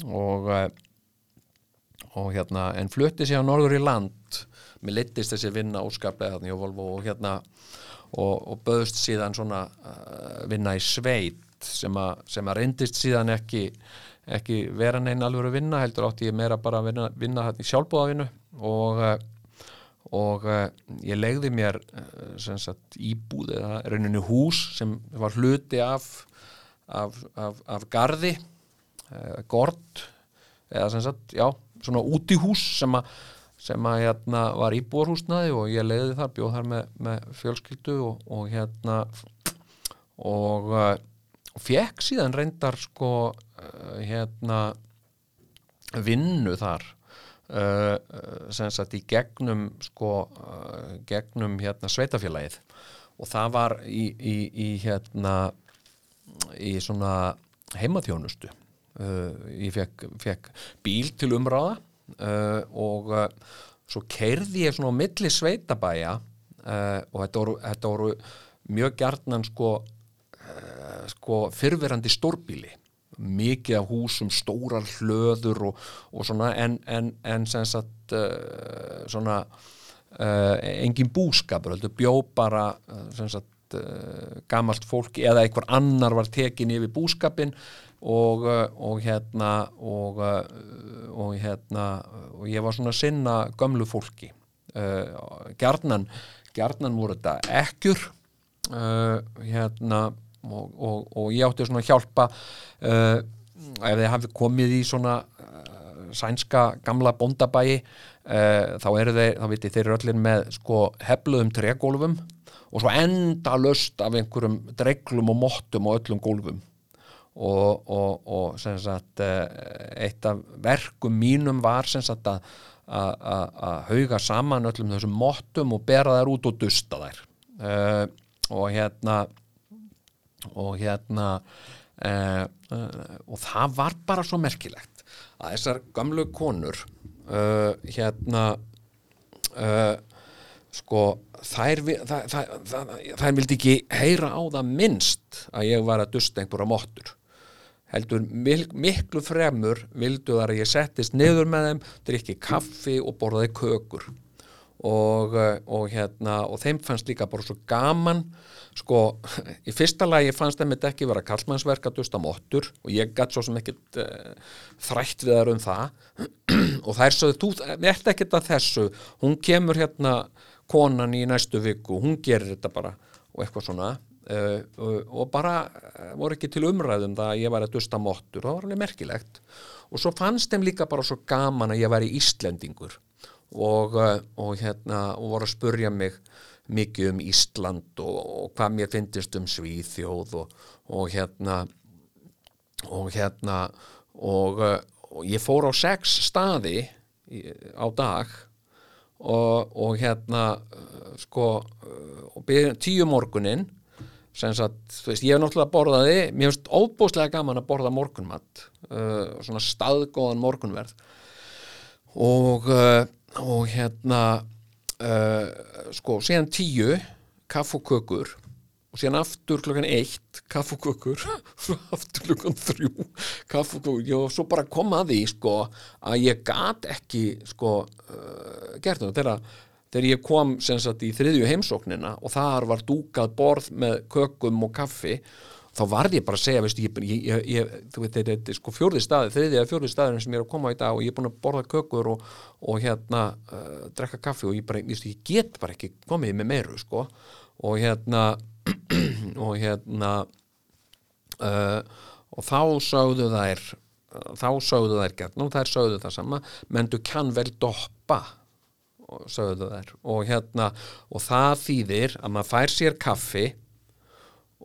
og, uh, og hérna en flutti sér á norður í land. Mér leittist þessi vinna óskaplega þarna í Volvo og hérna og, og böðust síðan svona uh, vinna í sveit sem, a, sem að reyndist síðan ekki ekki vera neina alveg að vinna heldur átti ég meira bara að vinna, vinna hérna í sjálfbúðavinu og og uh, ég legði mér uh, sagt íbúð eða rauninu hús sem var hluti af af, af, af garði uh, gord eða sagt, já, svona útihús sem að sem að hérna var íbúarhúsnaði og ég leiði þar, bjóð þar með, með fjölskyldu og, og hérna og fekk síðan reyndar sko hérna vinnu þar uh, sem sagt í gegnum sko uh, gegnum hérna sveitafélagið og það var í, í, í hérna í svona heimaþjónustu. Uh, ég fekk, fekk bíl til umráða uh, og uh, svo keirði ég svona á milli sveitabæja uh, og þetta voru, þetta voru mjög gjarnan sko sko fyrverandi stórbíli mikið af húsum, stórar hlöður og, og svona en, en, en sem sagt uh, svona uh, engin búskapur, heldur bjó bara uh, sem sagt gamalt fólk eða einhver annar var tekin yfir búskapin og, og hérna og, og hérna og ég var svona sinna gömlu fólki. Gjarnan gjarnan voru þetta ekkjur uh, hérna og, og, og ég átti svona að hjálpa uh, ef þið hafi komið í svona uh, sænska gamla bóndabæi uh, þá eru þeir, þá viti þeir eru allir með sko hefluðum trególfum og svo enda löst af einhverjum dreglum og mottum og öllum gólfum. Og, og, sem sagt uh, eitt af verkum mínum var sem sagt að að hauga saman öllum þessum mottum og bera þær út og dusta þær. Uh, og hérna og hérna uh, uh, og það var bara svo merkilegt að þessar gamlu konur uh, hérna sko þær, það, það, þær vildi ekki heyra á það minnst að ég var að dusta einhverja mottur. Heldur miklu fremur vildu þar að ég settist niður með þeim drikki kaffi og borðaði kökur. Og, eh, og hérna og þeim fannst líka bara svo gaman sko, í fyrsta lagi fannst þeim þetta ekki vera kallmannsverk að dusta mottur og ég gætt svo sem ekkit uh, þrætt við þar um það. Og þær sögðu, þú ert ekkit að þessu. Hún kemur hérna konan í næstu viku, hún gerir þetta bara. Og eitthvað svona. Uh, og, og bara voru ekki til umræðum það að ég var að dusta mottur, það var alveg merkilegt. Og svo fannst þeim líka bara svo gaman að ég væri Íslendingur. Og, uh, og hérna og voru að spurja mig mikið um Ísland og, og hvað mér finnist um Svíþjóð og, og hérna og hérna og, uh, og ég fór á sex staði á dag og, hérna uh, sko byrja tíu morgunin þú veist, ég hef náttúrulega borðaði mér finnst óbúslega gaman að borða morgunmat uh, svona staðgóðan morgunverð. Og, uh, og hérna uh, sko, síðan tíu kaff og kökur og síðan aftur klokkan eitt kaff og kökur aftur klokkan þrjú kaff og kökur, og svo bara kom að því sko, að ég gat ekki sko, uh, gert það þegar, þegar ég kom sagt í þriðju heimsóknina og þar var dúkað borð með kökum og kaffi þá varð ég bara að segja, veistu, ég, ég, ég, þú veit, þetta er sko fjórði staði þriðja eða fjórði staðurinn sem ég er að koma í dag og ég er búin að borða kökur og, og hérna uh, drekka kaffi og ég bara, veistu, ég get bara ekki komið með meiru, sko. Og hérna og hérna uh, og þá sögðu þær þá sögðu þær gert og þær sögðu það sama, menn du kann vel doppa sögðu þær. Og hérna, og það þýðir að maður fær sér kaffi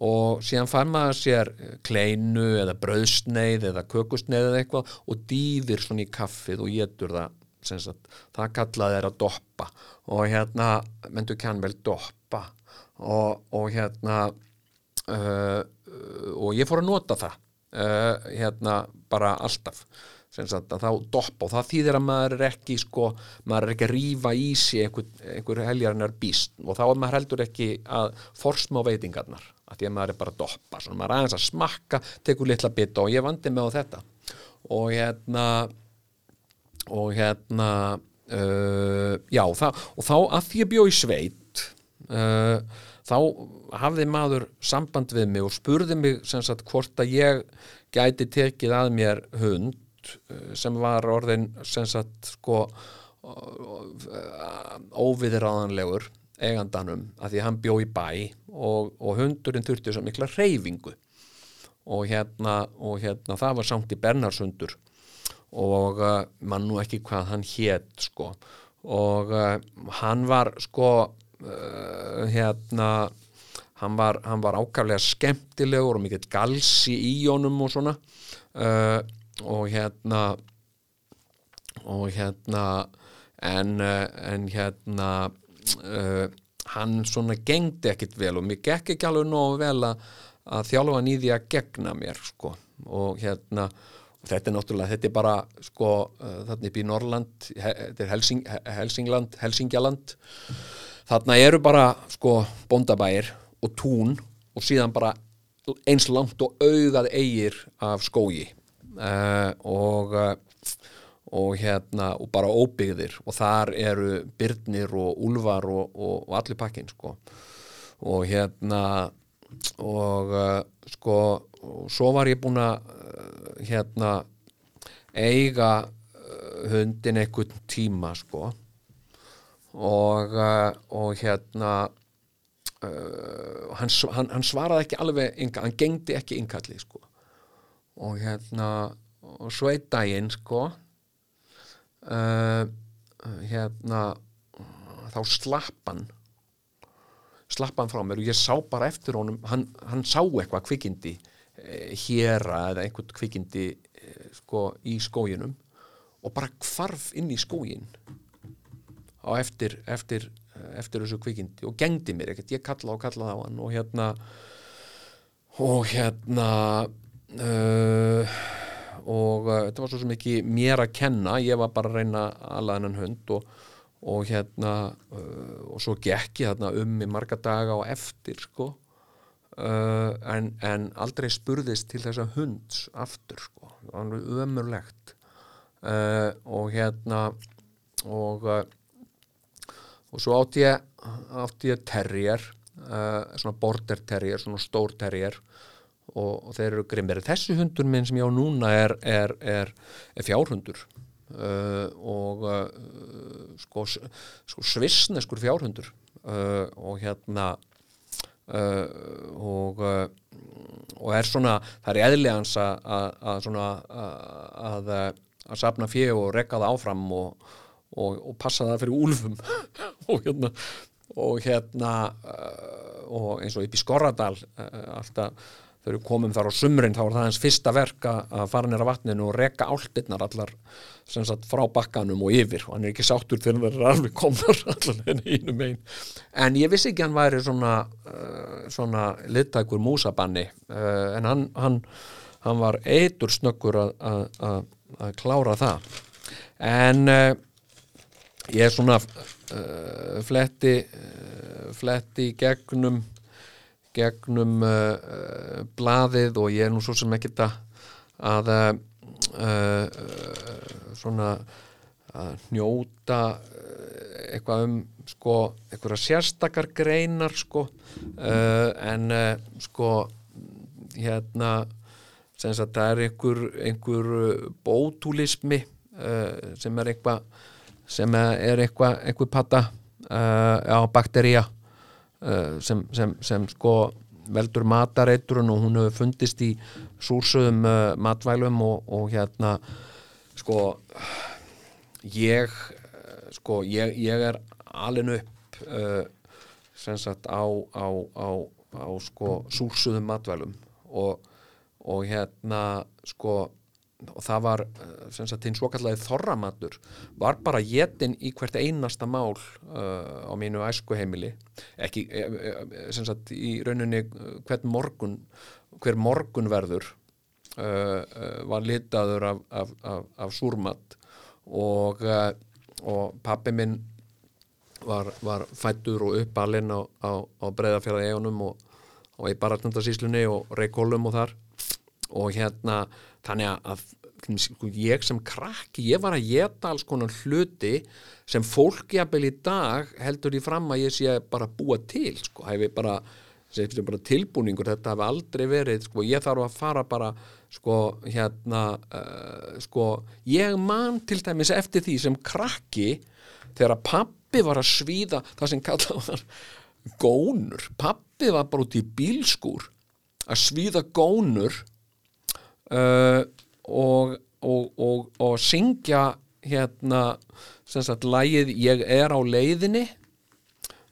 og síðan fær maður sér kleinu eða brauðsneið eða kökusneið eða eitthvað og dýðir svona í kaffið og getur það sagt, það kallað er að doppa. Og hérna, menn du kann vel doppa. Og, og hérna uh, og ég fór að nota það uh, hérna bara alltaf Sagt, þá doppa. Og það þýðir að maður er ekki sko, maður er ekki að rýfa í sig einhver, einhver heljarinnar býst og þá er maður heldur ekki að forsma veitingarnar, að því að maður er bara að doppa, svona maður er aðeins að smakka tekur litla bita og ég vandi mig á þetta. Og hérna og hérna uh, já, það, og þá að því að bjó í sveit uh, þá hafði maður samband við mig og spurði mig sem sagt hvort að ég gæti tekið að mér hund sem var orðin sem sagt sko óviðráðanlegur eigandanum að því hann bjó í bæ og, og hundurinn þurfti svo mikla reyfingu og hérna, og hérna það var samt í Bernarsundur og uh, mann nú ekki hvað hann hétt sko. Og uh, hann var sko uh, hérna hann var, hann var ákaflega skemmtilegur og mikill galsi í honum og svona. Og hérna og hérna en, en hérna uh, hann svona gengdi ekkit vel og mér gekk ekki alveg nógu vel að, að þjálfa hann í því að gegna mér sko. Og hérna og þetta er náttúrulega, þetta er bara sko uh, þarna upp í Norrland þetta er Helsing, Helsingland, Helsingjaland. Þarna eru bara sko bondabæir og tún og síðan bara eins langt og augað eigir af skógi. Uh, og og hérna og bara óbyggðir. Og þar eru byrnir og úlvar og, og, og allir pakkin sko. Og hérna og uh, sko og svo var ég búin að uh, hérna eiga hundin einhvern tíma sko. Og og hérna hann, hann, hann svaraði ekki alveg, hann gengdi ekki innkalli sko. Og hérna og svo einn daginn sko uh, hérna þá slappan slappan frá mér og ég sá bara eftir honum hann, hann sá eitthvað kvikindi eh, héra eða einhvern kvikindi eh, sko í skóginum og bara kvarf inn í skógin á eftir eftir, eftir þessu kvikindi og gengdi mér ekkert, ég kalla og kalla á hann og hérna og hérna uh, og uh, þetta var svo sem ekki mér að kenna, ég var bara að reyna alveg hennan hund og, og hérna uh, og svo gekk ég hérna um í marga daga og eftir sko. Uh, en, en aldrei spurðist til þessa hunds aftur sko, það var umurlegt uh, og hérna og og svo átti ég átti ég terrier svona border terrier, svona stór terrier og, og þeir eru grimmir. Þessi hundur minn sem ég á núna er, er, er, er fjárhundur. Uh, og uh, sko, sko svissneskur fjárhundur. Uh, og hérna uh, og uh, og er svona, það er eðlegans að svona að að sapna fjö og rekka það áfram og, og passa það fyrir úlfum. Og hérna og hérna uh, og eins og upp í Skorradal alltaf þegar við komum þar á sumrin þá var það hans fyrsta verka að fara nýra vatninu og reka áltirnar allar sagt, frá bakkanum og yfir. Og hann er ekki sáttur þegar það er alveg komnar allar einu megin. En ég vissi ekki hann væri svona, uh, svona littækur músabanni uh, en hann, hann, hann var eitur snöggur að klára það. En uh, ég er svona fletti fletti gegnum gegnum uh, uh, blaðið og ég er nú svo sem ekki að að uh, uh, svona að njóta eitthvað um sko, einhverja sérstakar greinar sko en sko hérna sem sagt það er einhver, einhver bótulismi uh, sem er eitthvað sem er eitthvað einhver patta á baktería. uh, sem, sem, sem sko veldur matareitrun og hún hefur fundist í súrsöðum uh, matvælum og, og hérna sko ég uh, sko ég, ég er alin upp sem sagt á, á, á, á sko súrsöðum matvælum og, og hérna sko og það var uh, sem sagt hinn svokallagi þorramatur var bara jetin í hvert einasta mál uh, á mínu æskuheimili. Ekki eh, eh, sem sagt í rauninni hvern morgun hver morgun verður uh, uh, var litaður af, af, af, af súrmat. Og, og pappi minn var, var fættur og uppalinn á, á, á breyðafjörða eigunum og, og í baratnandasíslunni og reykólum og þar og hérna þannig að sko, ég sem krakki, ég var að geta alls konar hluti sem fólk jafnvel í dag heldur í fram að ég sé bara búa til sko, hefi bara, bara tilbúningur, þetta hafi aldrei verið sko, ég þarf að fara bara sko, hérna uh, sko, ég man til dæmis eftir því sem krakki þegar pappi var að svíða það sem kallað var gónur, pappi var bara út í bílskúr að svíða gónur uh, og, og, og, og syngja hérna sem sagt lægið Ég er á leiðinni.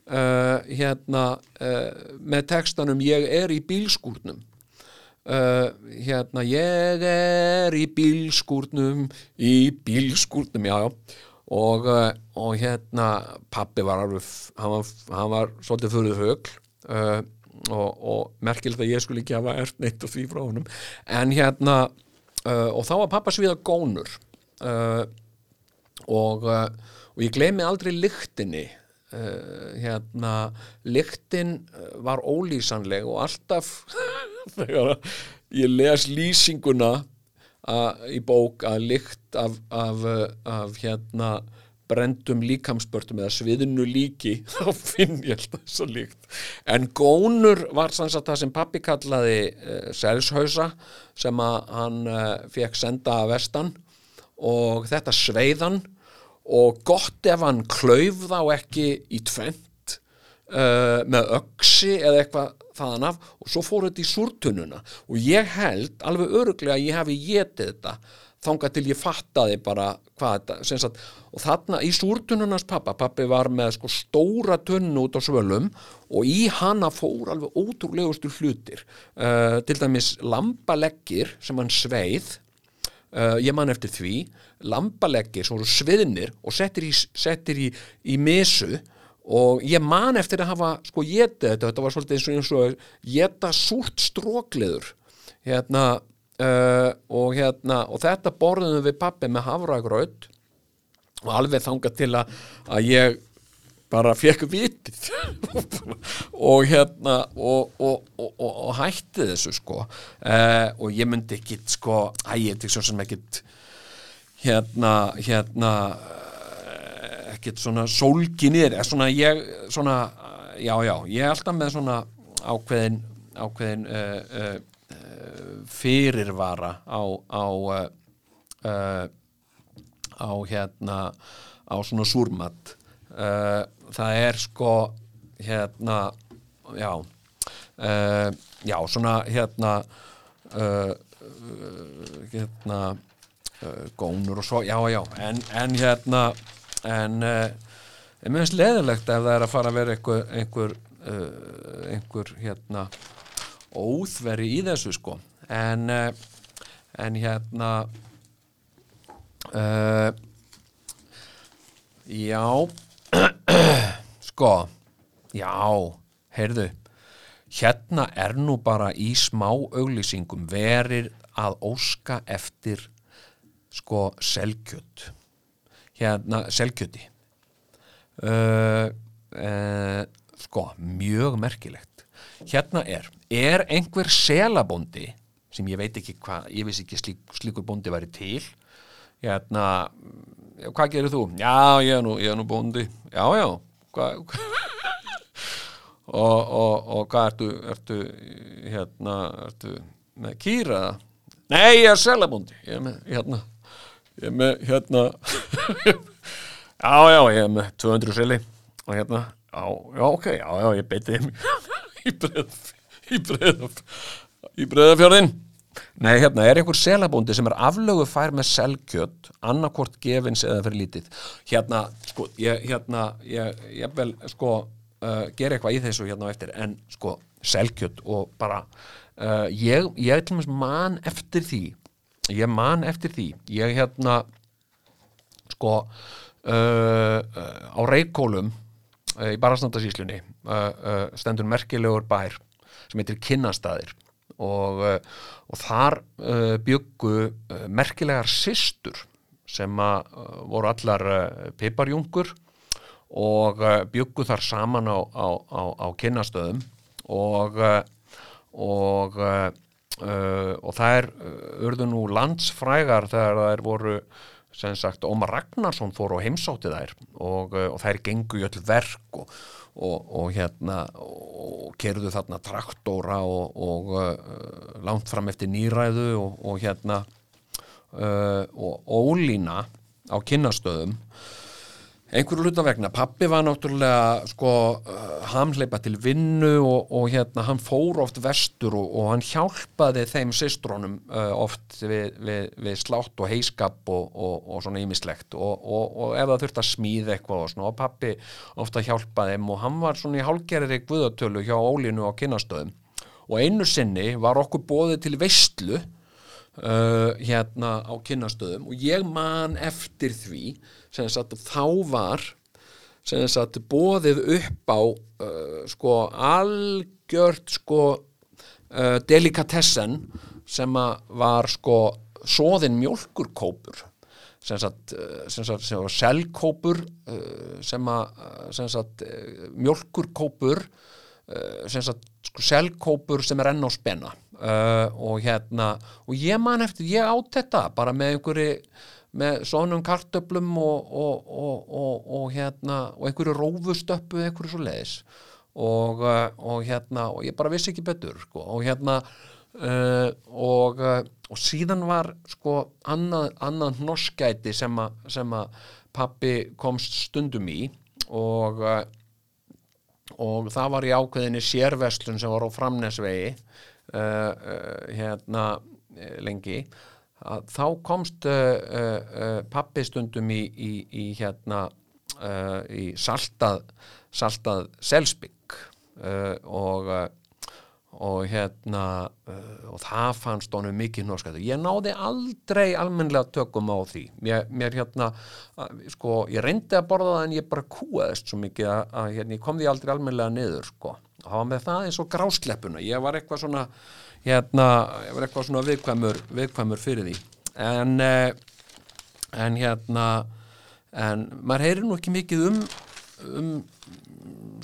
Uh, hérna uh, með textanum Ég er í bílskúrnum. Uh, hérna Ég er í bílskúrnum í bílskúrnum, já já. Og, uh, og hérna pappi var alveg hann var, hann var svolítið fyrir högl uh, og, og merkilegt að ég skulle ekki hafa ert neitt og því frá honum. En hérna uh, og þá var pappa sviða gónur uh, og, uh, og ég gleymi aldrei lyktinni uh, hérna lyktin uh, var ólýsanleg og alltaf þegar ég les lýsinguna að, í bók að lykt af, af, uh, af hérna brendum líkamspörtum eða sviðinu líki þá finn ég alltaf þess að líkt. En gónur var sanns að það sem pappi kallaði uh, selshausa sem að hann uh, fekk senda að vestan. Og þetta sveiðan og gott ef hann klauf þá ekki í tvent uh, með öksi eða eitthvað þaðan af. Og svo fór þetta í súrtununa og ég held alveg öruglega að ég hafi getið þetta þangað til ég fattaði bara hvað þetta og þarna í súrtununars pappa, pappi var með sko stóra tunnu út á svölum og í hana fór alveg ótrúlegustu hlutir. Uh, til dæmis lambaleggir sem hann sveið uh, ég man eftir því lambaleggir sem voru sviðnir og settir í, settir í, í misu og ég man eftir að hafa sko getið þetta, þetta var svolítið eins og og geta súrt strókliður hérna uh, og hérna og þetta borðum við pappi með havragraut og alveg þangað til að, að ég bara fekk vitið. Og hérna og, og, og, og hætti þessu sko. Uh, og ég myndi ekki sko, æ, ég er svo sem ekki hérna hérna ekkert svona sólginir eða svona ég svona, já já, ég er alltaf með svona ákveðin ákveðin uh, uh, fyrirvara á á, uh, á hérna á svona súrmat. Það er sko hérna já já svona hérna hérna gónur og svo, já já en, en hérna en uh, ég myndist leðilegt ef það er að fara að vera einhver einhver, uh, einhver hérna óþveri í þessu sko. En uh, en hérna já sko já, heyrðu hérna er nú bara í smá auglýsingum verir að óska eftir sko selkjött hérna selkjöti. Uh, uh, sko, mjög merkilegt hérna er er einhver selabóndi sem ég veit ekki hvað, ég vissi ekki slík, slíkur bóndi væri til hérna hvað gerir þú? Já, ég er nú, ég er nú bóndi já, já, hvað og, og, og hvað ertu, ertu hérna, ertu með kýra? Nei, ég er selabóndi ég er með, hérna ég er með, hérna já, já, ég er með 200 seli og hérna, já, já, ok já, já, ég beiti þeim í breðaf í breðaf í breðafjörðin Nei, hérna er einhver selabóndi sem er aflögu fær með selkjött annarkort gefins eða fyrir lítið? Hérna, sko, ég, hérna ég, ég vel, sko uh, gera eitthvað í þessu hérna á eftir en sko, selkjött og bara uh, ég, ég til og með man eftir því ég man eftir því ég hérna sko uh, uh, á Reykjólum uh, í Barasnandasíslunni uh, uh, stendur merkilegur bær sem heitir Kinnastæðir og, og þar byggu merkilegar systur sem voru allar piparjungur og byggu þar saman á, á, á, á Kinnastöðum og og og þær uh, urðu nú landsfrægar þegar þær voru sem sagt Ómar Ragnarsson fór og heimsótti þær og, uh, og þær gengu í öll verk og, og, og hérna og kerðu þarna traktóra og, uh, langt fram eftir nýræðu og hérna uh, og ólína á kynnastöðum einhverju hluta vegna, pappi var náttúrulega sko uh, hamleipa til vinnu og, og hérna hann fór oft vestur og, og hann hjálpaði þeim systrónum uh, oft við, við, við slátt og heiskap og, og svona ímislegt og ef það þurfti að smíða eitthvað og svona. Og pappi ofta hjálpaði þeim og hann var svona í hálgerri guðatölu hjá Ólínu á kynastöðum og einu sinni var okkur bóðið til veistlu uh, hérna á kynastöðum og ég man eftir því sagt þá var sem sagt bóðið upp á uh, sko algjört sko uh, delikatessen sem var sko sem sagt, uh, sem sagt sem var selkópur uh, sem sem uh, mjólkurkópur sem sagt sko selkópur sem er enn á spenna. Uh, og hérna og ég man eftir, ég átt þetta bara með einhverju með svonum kartöblum og, og, og, og hérna og einhverju rófustöppu einhverju svo leiðis uh, og hérna og ég bara vissi ekki betur sko, og hérna uh, og síðan var sko annað, annað norskæti sem að pappi komst stundum í. Og og það var í ákveðinni sérverslun sem var á framnesvegi uh, uh, hérna lengi að þá komst uh, uh, uh, pappi stundum í, í, í hérna í saltað saltað uh, og og hérna og það fannst honum mikið norskættu ég náði aldrei almennlega tökum á því. Mér, mér hérna sko, ég reyndi að borða það en ég bara kúaðist svo mikið að, að hérna, ég kom því aldrei almennlega niður sko, það var með það eins og grásleppuna. Ég var eitthvað svona hérna, ég var eitthvað svona viðkvæmur, viðkvæmur fyrir því. En uh, en hérna en maður heyrir nú ekki mikið um um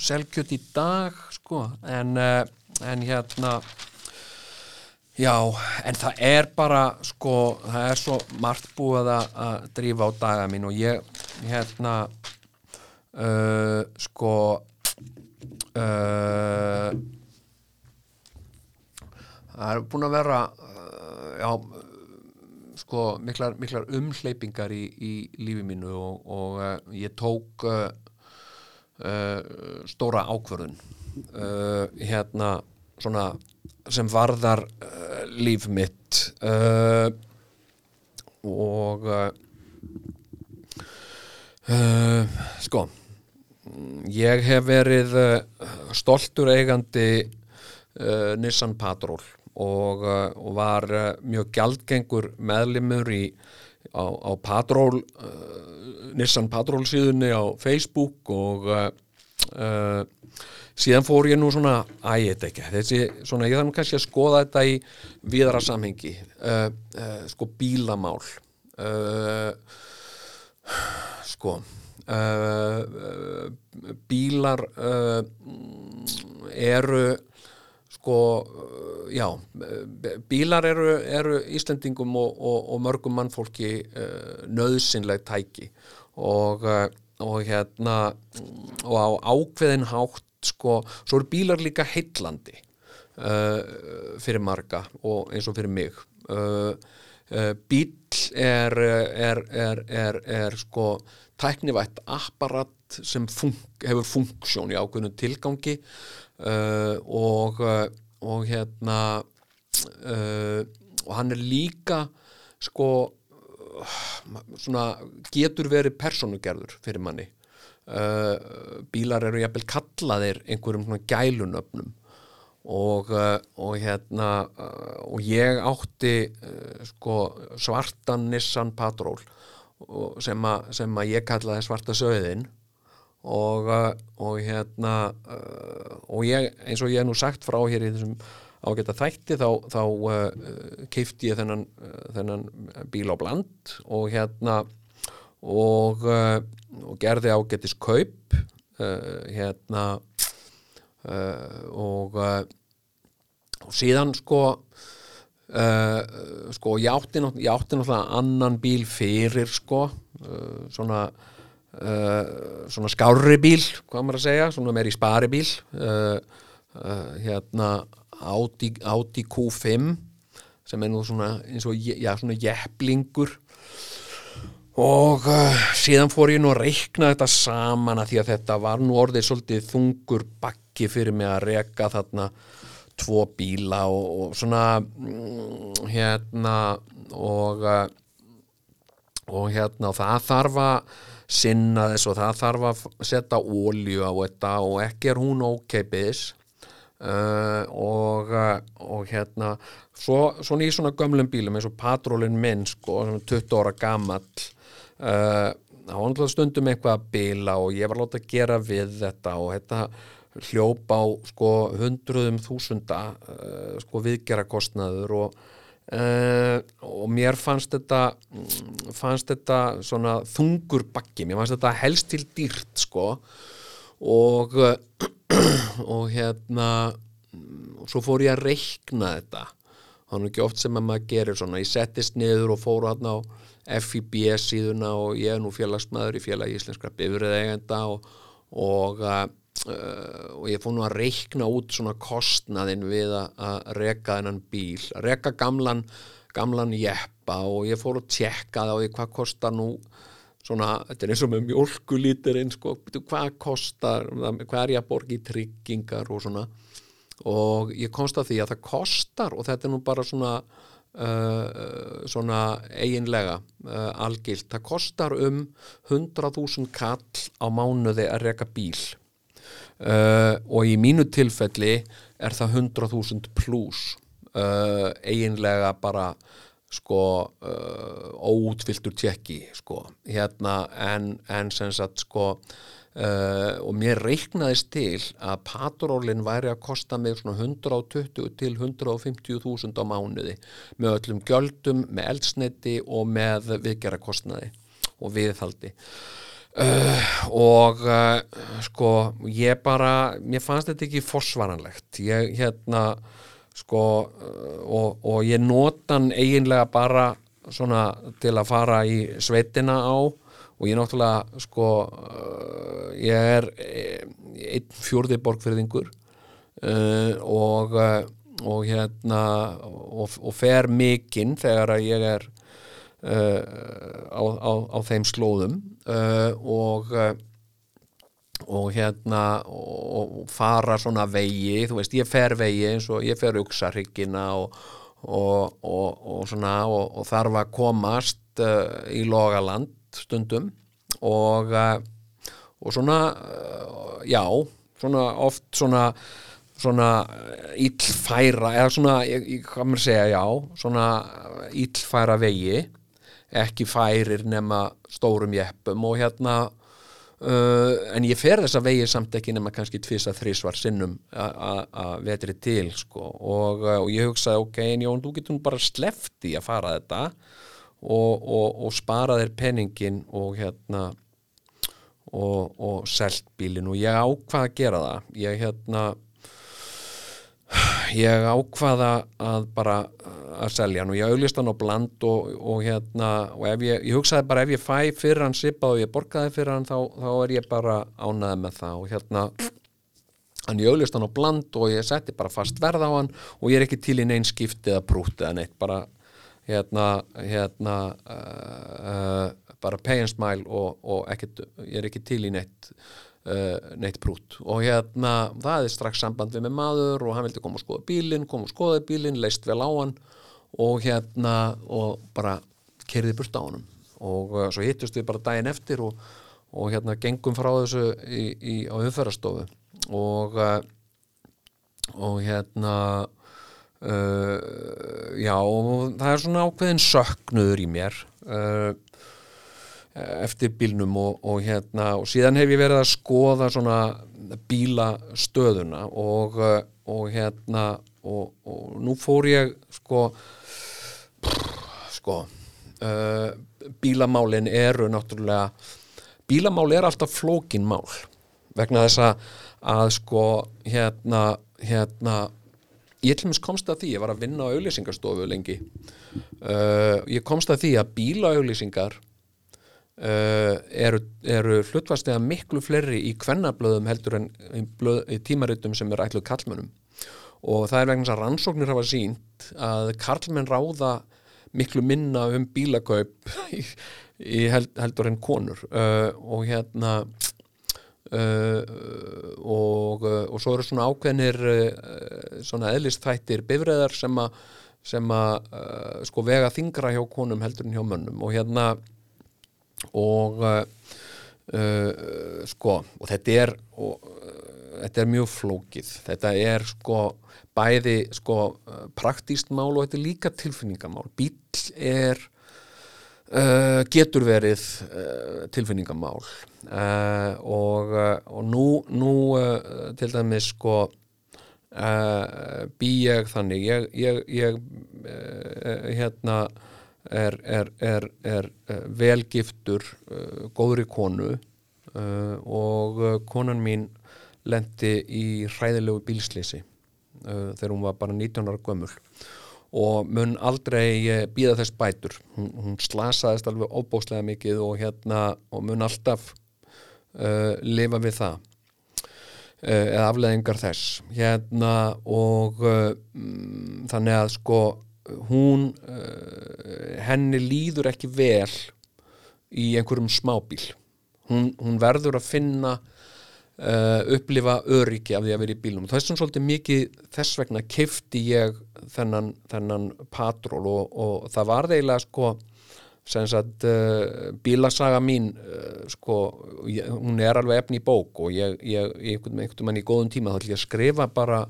selkjöt í dag sko. En uh, en hérna já, en það er bara sko, það er svo margt búið að drífa á daga mín og ég hérna uh, sko uh, það er búin að vera uh, já sko miklar, miklar umhleypingar í, í lífi mínu og, og uh, ég tók uh, uh, stóra ákvörðun uh, hérna svona sem varðar líf mitt og sko ég hef verið stoltur eigandi Nissan Patrol og, uh, og var uh, mjög gjaldgengur meðlimur í á, á Patrol uh, Nissan Patrol síðunni á Facebook og uh, síðan fór ég nú svona að ég þetta ekki, þessi svona ég nú kannski að skoða þetta í viðra samhengi uh, uh, sko bílamál sko bílar eru sko, uh, já uh, bílar eru, eru Íslendingum og, og, og mörgum mannfólki uh, nöðsynleg tæki. Og, og hérna og á ákveðin hátt sko, svo eru bílar líka heillandi uh, fyrir marga og eins og fyrir mig. Uh, bíl er, er, er, er, sko tæknivætt apparat sem funk, hefur funksjón í ákveðinu tilgangi uh, og, uh, og hérna uh, og hann er líka sko svona getur verið persónugerður fyrir manni. Bílar eru jafnvel kallaðir einhverjum svona gælunöfnum. Og, og hérna og ég átti sko svartan Nissan Patrol sem að ég kallaði svarta söðin og, uh, og hérna uh, og ég, eins og ég hef nú sagt frá hér í þessum ágæta þætti þá, þá uh, keifti ég þennan, þennan bíl á bland og hérna og, og gerði ágætis kaup hérna og, og síðan sko Uh, sko ég átti, ég átti náttúrulega annan bíl fyrir sko uh, svona uh, svona skárri bíl hvað maður að segja, svona meir í spari bíl. Uh, uh, hérna Audi, Audi Q5 sem er nú svona eins og já, svona jepplingur og síðan fór ég nú að reikna þetta saman að því að þetta var nú orðið svolítið þungur bakki fyrir mig að reka þarna tvo bíla og, og svona mm, hérna og og hérna og það þarf að sinna þess og það þarf að setja ólju á þetta og ekki er hún ókeipis uh, og, uh, og hérna svo, svona í svona gömlum bílum eins og patrólin minn sko, sem er 20 ára gamall uh, var náttúrulega stundum eitthvað að bila og ég var láta að gera við þetta og þetta hljóp á sko hundruðum þúsunda uh, sko viðgerakostnaður og uh, og mér fannst þetta mm, fannst þetta svona þungur bakki, mér fannst þetta helst til dýrt sko. Og uh, og hérna mm, og svo fór ég að reikna þetta. Það er ekki oft sem að maður gerir svona. Ég settist niður og fór hann á FIB síðuna og ég er nú félagsmaður í félagi íslenskra bifriðeigenda og, og uh, og ég fór nú að reikna út svona kostnaðin við að, reka þennan bíl, að reka gamlan gamlan jeppa og ég fór að tjekka það og ég, hvað kostar nú svona, þetta er eins og með mjólkulítirinn sko, hvað kostar hvað er ég að borga í tryggingar og svona. Og ég komst að því að það kostar og þetta er nú bara svona Uh, svona eiginlega uh, algilt, það kostar um 100.000 kall á mánuði að reka bíl uh, og í mínu tilfelli er það 100.000 pluss uh, eiginlega bara sko uh, óútfylltur tjekki sko. Hérna en, en sem sagt sko Uh, og mér reiknaðist til að patrólinn væri að kosta mig svona 120 til 150 þúsund á mánuði með öllum gjöldum, með eldsneiti og með viðgerrakostnaði og viðhaldi uh, og uh, sko ég bara, mér fannst þetta ekki forsvaranlegt. Ég hérna sko og, og ég nota hann eiginlega bara svona til að fara í sveitina á. Og ég náttúrulega sko uh, ég er einn fjórði borgfyrðingur uh, og uh, og hérna og, og fer mikinn þegar að ég er á, á, á þeim slóðum og og hérna og fara svona vegi, þú veist ég fer vegi eins og ég fer uksarhyggina og, og, og, og svona og þarf að komast í logaland stundum og, og svona já, svona oft svona svona íllfæra eða svona, hvað maður segja já, svona íllfæra vegi ekki færir nema stórum jeppum og hérna uh, en ég fer þessa vegi samt ekki nema kannski tvisa þrísvar sinnum að vetri til sko. Og, og ég hugsaði ok, en Jón, þú getur bara slefti að fara þetta og, og, og spara þér penningin og hérna og, selt bílinn. Og ég ákvað að gera það. Ég hérna ég ákvaða að bara að selja hann og ég auglist hann á bland og, og hérna og ég, ég hugsaði bara ef ég fæ fyrir hann sipað og ég borgaði fyrir hann þá, þá er ég bara ánaði með það og hérna hann ég auglist hann á bland og ég setti bara fast verð á hann og ég er ekki til í neinn skipti eða prúti eða neitt bara hérna, hérna uh, uh, bara pay and smile og, og ekkit, ég er ekki til í neitt Uh, neitt prút og hérna það er strax samband við með maður og hann vildi koma og skoða bílinn, koma og skoða bílinn leist vel á hann og hérna og bara kerði burt á hann og uh, svo hittust við bara daginn eftir og, og hérna gengum frá þessu í, í, á umferðarstofu. Og uh, og hérna já og það er svona ákveðin söknuður í mér eftir bílnum og, og hérna og síðan hef ég verið að skoða svona bílastöðuna og, og hérna og, og nú fór ég sko sko uh, bílamálin eru náttúrulega bílamáli er alltaf flókin mál vegna þess að sko hérna hérna ég til og meins komst að því, ég var að vinna á auðlýsingarstofu lengi. Uh, ég komst að því að bílaauðlýsingar Uh, eru, eru hlutvarslega miklu fleiri í kvennablöðum heldur en í, blöð, í tímaritum sem er ætluð karlmennum og það er vegna þess að rannsóknir hafa sínt að karlmenn ráða miklu minna um bílakaup í, í held, heldur en konur. Uh, og hérna uh, og, og svo eru svona ákveðnir svona eðlistættir bifræðar sem að sem að sko vega þingra hjá konum heldur en hjá mönnum. Og hérna og uh, uh, sko og þetta er og, uh, þetta er mjög flókið. Þetta er sko bæði sko praktíst mál og þetta er líka tilfinningamál. Bíl er uh, getur verið uh, tilfinningamál. Uh, og, og nú, nú til dæmis sko bý ég þannig. Ég, ég, ég hérna er, er, er, er eh, velgiftur uh, góðri konu uh, og konan mín lendi í hræðilegu bílslýsi uh, þegar hún var bara 19 ára gömul. Og mun aldrei býða þess bætur. Hún, hún slasaðist alveg óbóslega mikið og hérna og mun alltaf lifa við það eða afleðingar þess. Hérna og um, þannig að sko hún henni líður ekki vel í einhverjum smábíl. Hún, hún verður að finna uh, upplifa öryggi af því að vera í bílum og þess vegna svolítið mikið þess vegna kefti ég þennan, þennan patról og, og það var eiginlega sko Að, uh, bílasaga mín uh, sko, ég, hún er alveg efni í bók og ég, ég, einhvern veginn í góðum tíma þá ætlum ég að skrifa bara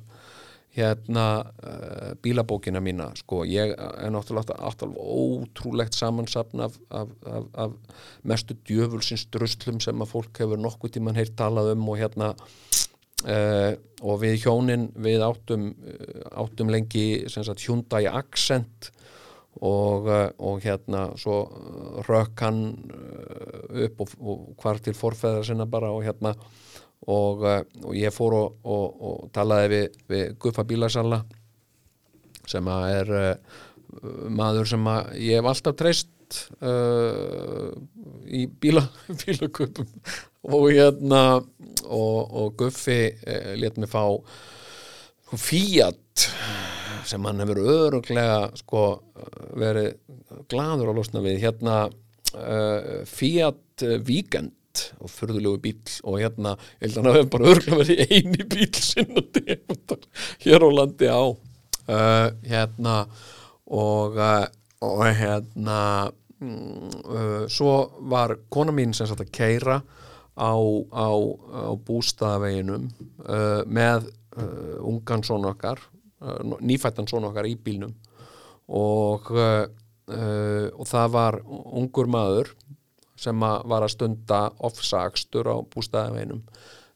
hérna uh, bílabókina mína sko, ég er náttúrulega alltaf ótrúlegt samansapn af, af, af, af mestu djöfulsins druslum sem að fólk hefur nokkuð tíman heilt talað um og hérna uh, og við hjónin við áttum, áttum lengi Hyundai Accent og, og hérna svo rökk hann upp og, og hvar til forfæðar sinna bara og hérna og, eh, og ég fór og, og, og talaði við, við Guffa Bílasalla sem er uh, maður sem að ég hef alltaf treyst uh, í bíla, bílagöpum og hérna og Guffi uh, let mig fá Fiat sem hann hefur öruglega sko verið gladur að losna við. Hérna Fiat Weekend fínt og förðulegu bíl og hérna, ég held að hann hefði bara örgulega verið eini bíl sinna hér á landi á. Uh, hérna og, uh, og hérna uh, svo var kona mín sem sagt að keira á, á, á bústaðaveginum uh, með uh, ungan són okkar uh, nýfættan són okkar í bílnum. Og og það var ungur maður sem að var að stunda offsagstur á bústæðaveinum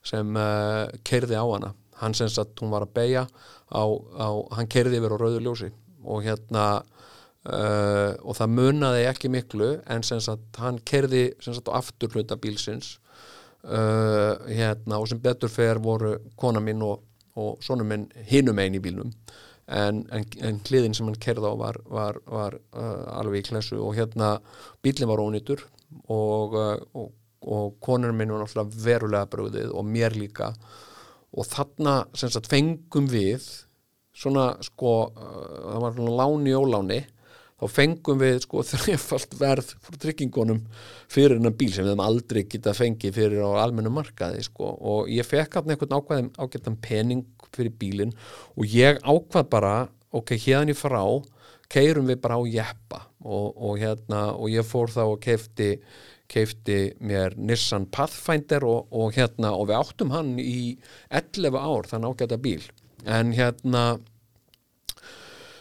sem uh, eh, kerði á hana. Hann senst að hún var að beja á, á, hann kerði yfir á rauðu ljósi og hérna uh, og það munaði ekki miklu en senst að hann kerði senst að á afturhluta bílsins uh, hérna, og sem betur fer voru kona mín og, og svona minn hinum einn í bílnum. En, en, en hliðin sem hann kerði á var, var, var alveg í klessu og hérna bílinn var ónýtur og, uh, og, og konur minn var náttúrulega verulega bröðið og mér líka. Og þarna sem sagt fengum við svona sko uh, það var svona láni og láni þá fengum við sko þrefald verð frá tryggingunum fyrir hennar bíl sem við hefum aldrei getað fengið fyrir á almennu markaði sko. Og ég fekk hann einhvern ákvæðum ágættan pening fyrir bílinn og ég ákvað bara ok, hérna í frá keirum við bara á jeppa og, og hérna og ég fór þá og keifti keifti mér Nissan Pathfinder og, og hérna og við áttum hann í 11 ár þann ágæta bíl. En hérna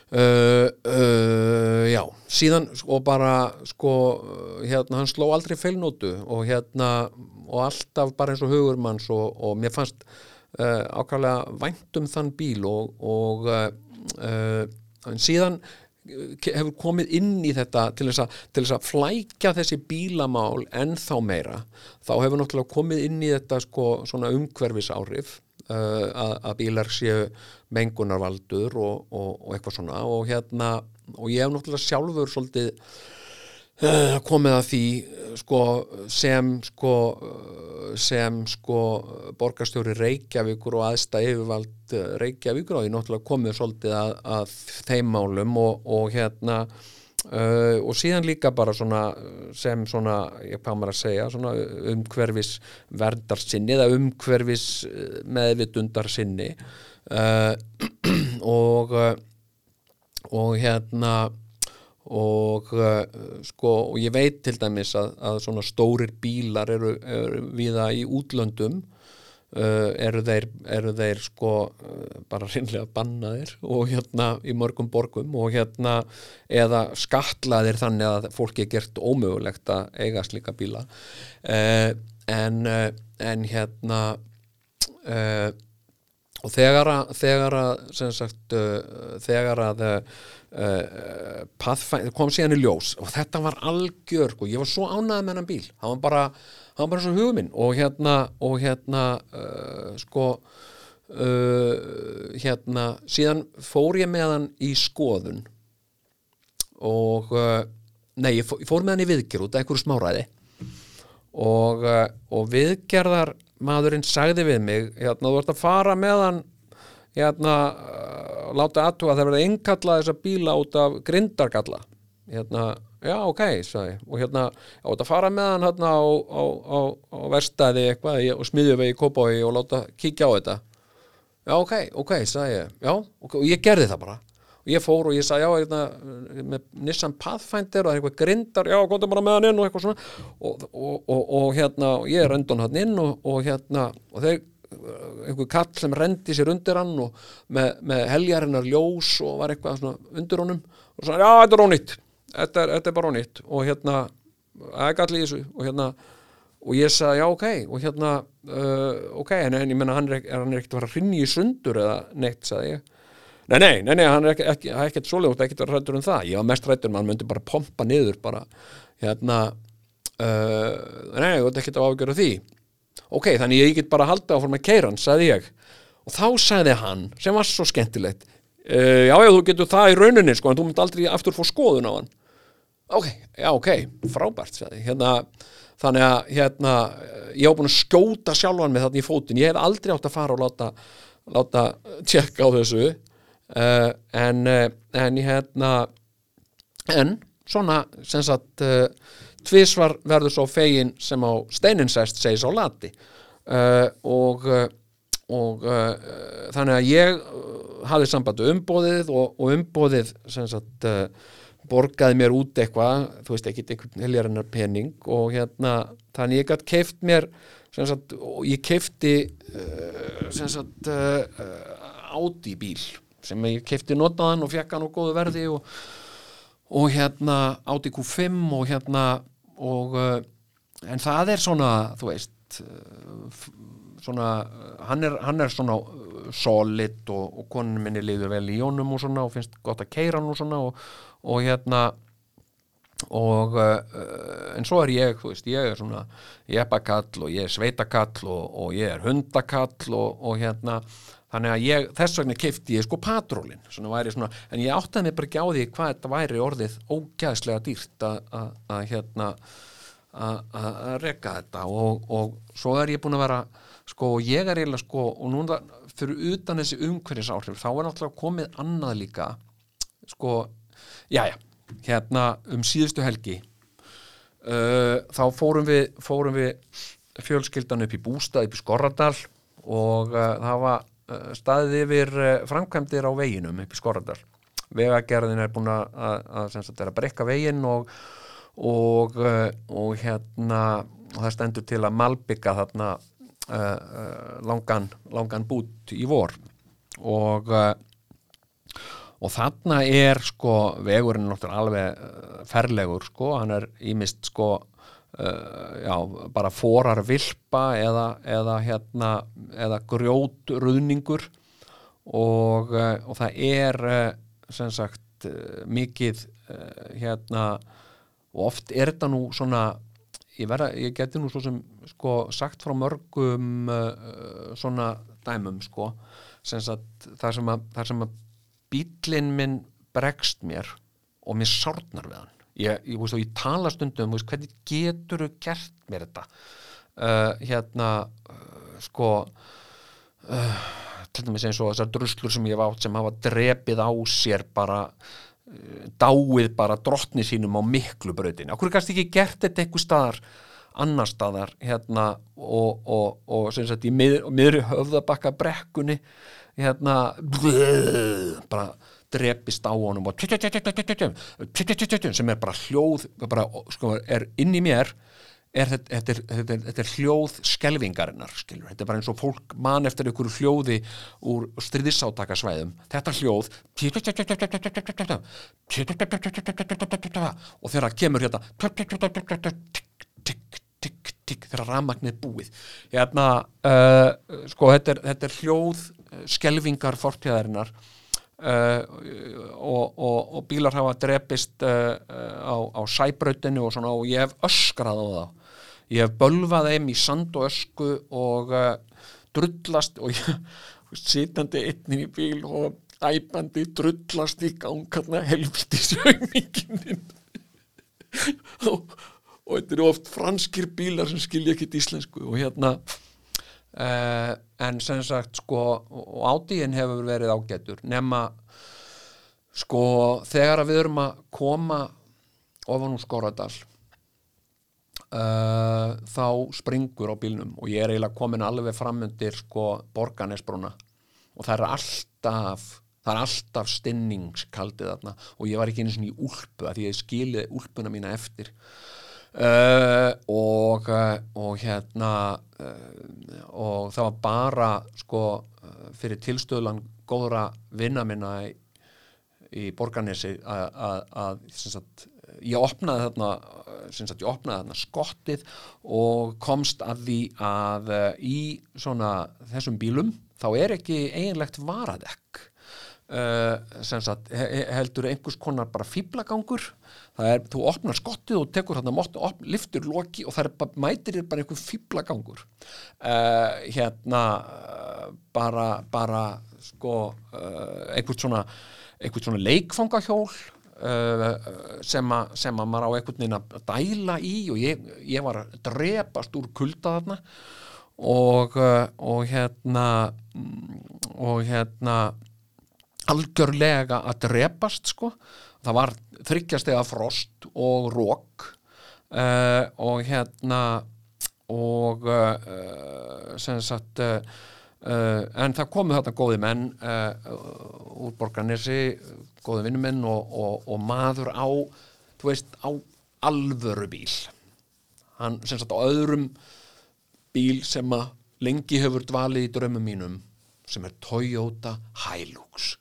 Uh, uh, já, síðan og bara sko hérna hann sló aldrei feilnótu og hérna og alltaf bara eins og hugur manns og, og mér fannst uh, ákvæmlega væntum þann bíl og, og síðan hefur komið inn í þetta til þess, að, til þess að flækja þessi bílamál ennþá meira þá hefur náttúrulega komið inn í þetta sko svona umhverfis áhrif Uh, að, að bílar séu mengunarvaldur og, og, og eitthvað svona. Og hérna og ég hef náttúrulega sjálfur svolítið komið að því sko sem sko sem sko borgarstjóri Reykjavíkur og aðsta yfirvald Reykjavíkur og ég náttúrulega komið svolítið að, að þeim málum og, og hérna Uh, og síðan líka bara svona sem svona, ég maður að segja svona umhverfis verdarsinni eða umhverfis meðvitundarsinni. Uh, og og hérna og uh, sko og ég veit til dæmis að, að svona stórir bílar eru, eru viða í útlöndum Uh, eru, þeir, eru þeir sko uh, bara reynlega bannaðir og hérna í mörgum borgum og hérna eða skatlaðir þannig að fólki er gert ómögulegt að eiga slíka bíla. Uh, en, en hérna og þegar að þegar að sagt, þegar að Pathfinder kom síðan í ljós og þetta var algjör og sko, ég var svo ánæðið með hennan bíl. Það var bara það var bara svo huguminn og hérna og hérna uh, sko uh, hérna síðan fór ég með hann í skoðun. Og uh, nei, ég fór, með hann í viðgerð út af einhverju smáræði. Og, uh, og viðgerðar maðurinn sagði við mig hérna, þú vart að fara með hann hérna, uh, láta aðtúa að það verði innkalla þessa bíla út af grindarkalla hérna já ok, sagði og hérna, á þetta fara með hann hérna á, á, á, á verstaði eitthvað og smiðju við í kópái og láta kíkja á þetta. Já ok, ok, sagði ég. Já, okay, og ég gerði það bara og ég fór og ég sagði já, hérna, með Nissan Pathfinder og það er eitthvað grindar já, komðum bara með hann inn og eitthvað svona. Og, og, og, hérna, ég endan hann inn og hérna, og þeir einhver kall sem rendi sér undir hann og með, með heljarinnar ljós og var eitthvað svona undir honum og svona, já, þetta er ónýtt. Þetta er, þetta er bara nýtt og hérna, það er gallið í þessu. Og hérna, og ég sagði já ok. Og hérna, uh, ok en, en ég menna hann er, er ekkert að fara að rinni í sundur eða neitt, sagði ég nei, nei, nei, nei hann er ekki, ekki, ekkert svolegur ekkert að rættur um það, ég var mest rættur um hann myndi bara pompa niður bara hérna uh, nei, þú ert ekkert að ágjöra því. Ok, þannig ég get bara að halda áfram með keiran, sagði ég. Og þá sagði hann, sem var svo skemmtilegt Uh, já, já, þú getur það í rauninni sko, en þú myndi aldrei aftur fór skoðun á hann. Ok, já, ok, frábært hérna, þannig að hérna, ég á búin að skjóta sjálfan með þarna í fótinn, ég hef aldrei átt að fara og láta, láta tjekka á þessu uh, en, uh, en hérna en svona sem sagt tvísvar verður svo fegin sem á steininsæst segis á lati. Og og þannig að ég hafði samband umbóðið og, og umbóðið sagt, uh, borgaði mér út eitthvað þú veist ekki einhvern heljarinnar pening og hérna þannig ég gætt keift mér sagt, og ég keifti uh, sagt, uh, Audi bíl sem ég keifti notaðan og fekk hann á góðu verði og, og hérna Audi Q5 og hérna og en það er svona þú veist svona hann er, hann er svona solid og, og konun minni liður vel í honum og svona og finnst gott að keira hann og svona og, og hérna og uh, en svo er ég, þú veist, ég er svona jeppakall og ég er sveitakall og, og ég er hundakall og, og hérna, þannig að ég þess vegna kefti ég sko patrólin. Svona væri svona, en ég áttaði mig bara ekki á því hvað þetta væri orðið ógæðslega dýrt að- hérna að reka þetta. Og, og svo er ég búin að vera sko, ég er eiginlega sko, og núna fyrir utan þessi umhverfisáhrif, þá er náttúrulega komið annað líka sko, já, já hérna um síðustu helgi uh, þá fórum við fórum við fjölskyldan upp í bústað upp í Skorradal og uh, það var staðið yfir uh, framkvæmdir á veginum upp í Skorradal. Vegagerðin er búin að, að, að, brekka veginn og og, uh, og hérna og það stendur til að malbygga þarna uh, uh, langan, langan bút í vor. Og uh, og þarna er sko vegurinn náttúrulega alveg ferlegur sko, hann er ímist sko já, bara forar vilpa eða, eða hérna eða grjótruðningur. Og, uh, og það er uh, sem sagt mikið hérna og oft er þetta nú svona ég, verða, ég geti nú svo sem sko sagt frá mörgum svona dæmum sko. Sem sagt þar sem að, að bíllinn minn bregst mér og mér sárnar við hann ég, ég, veist, ég tala stundum veist, hvernig getur þú gert mér þetta? Uh, hérna uh, sko uh, til dæmis eins og þessar druslur sem ég hef átt sem hafa drepið á sér bara uh, dáið bara drottni sínum á miklu brautinni. Okkur kannski ekki gert þetta einhver staðar annar staðar hérna og, og, og sem sagt í mið, miðri höfðabakka brekkunni hérna blöð, bara drepist á honum og sem er bara hljóð bara, sko, er inn í mér er þetta, þetta, er, þetta, er, þetta er hljóð skelvingarinnar, skilur, þetta er bara eins og fólk man eftir einhverju hljóði úr stríðisáttakasvæðum, þetta hljóð og þegar það kemur hérna þegar rafmagnið búið hérna, uh, sko, er, þetta er hljóð skelvingar fortíðarinnar uh, og, og, og bílar hafa drepist uh, á, á sæbrautinu og svona og ég hef öskrað á það ég hef bölvað þeim í sand og ösku og uh, drullast og ég sitandi einnin í bíl og æpandi drullast í gangarna helviti sögminginin og, og þetta eru oft franskir bílar sem skilja ekkit íslensku og hérna Uh, en sem sagt sko og átíðin hefur verið ágætur nema sko þegar við erum að koma ofan úr Skoradal uh, þá springur á bílnum og ég er eiginlega komin alveg framundir sko borganesbrúna og það er alltaf það er alltaf stinningskaldið þarna og ég var ekki einu svona í úlpu að ég skiliði úlpuna mína eftir Uh, og, uh, og hérna uh, og það var bara sko fyrir tilstöðlan góðra vinna minna í, í borgarnesi að ég opnaði þarna sagt, ég opnaði þarna skottið og komst að því að í svona þessum bílum þá er ekki eiginlegt varadekk. Sem sagt heldur einhvers konar bara fýblagangur það er, þú opnar skottið og tekur mótt, op, liftur loki og það er mætir þér bara einhver fýblagangur uh, hérna uh, bara, bara sko uh, einhvern svona einhvern svona leikfangahjól sem, a, sem að maður á einhvern veginn að dæla í og ég, ég var að drepast úr kulda þarna. Og, og hérna og hérna algjörlega að drepast sko það var þryggjastega frost og rók uh, og hérna og uh, sem sagt uh, en það komu þarna góði menn úr borgarnesi góði vinnuminn og, og, og maður á þú veist á alvöru bíl hann sem sagt á öðrum bíl sem að lengi hefur dvalið í drömmum mínum sem er Toyota Hilux.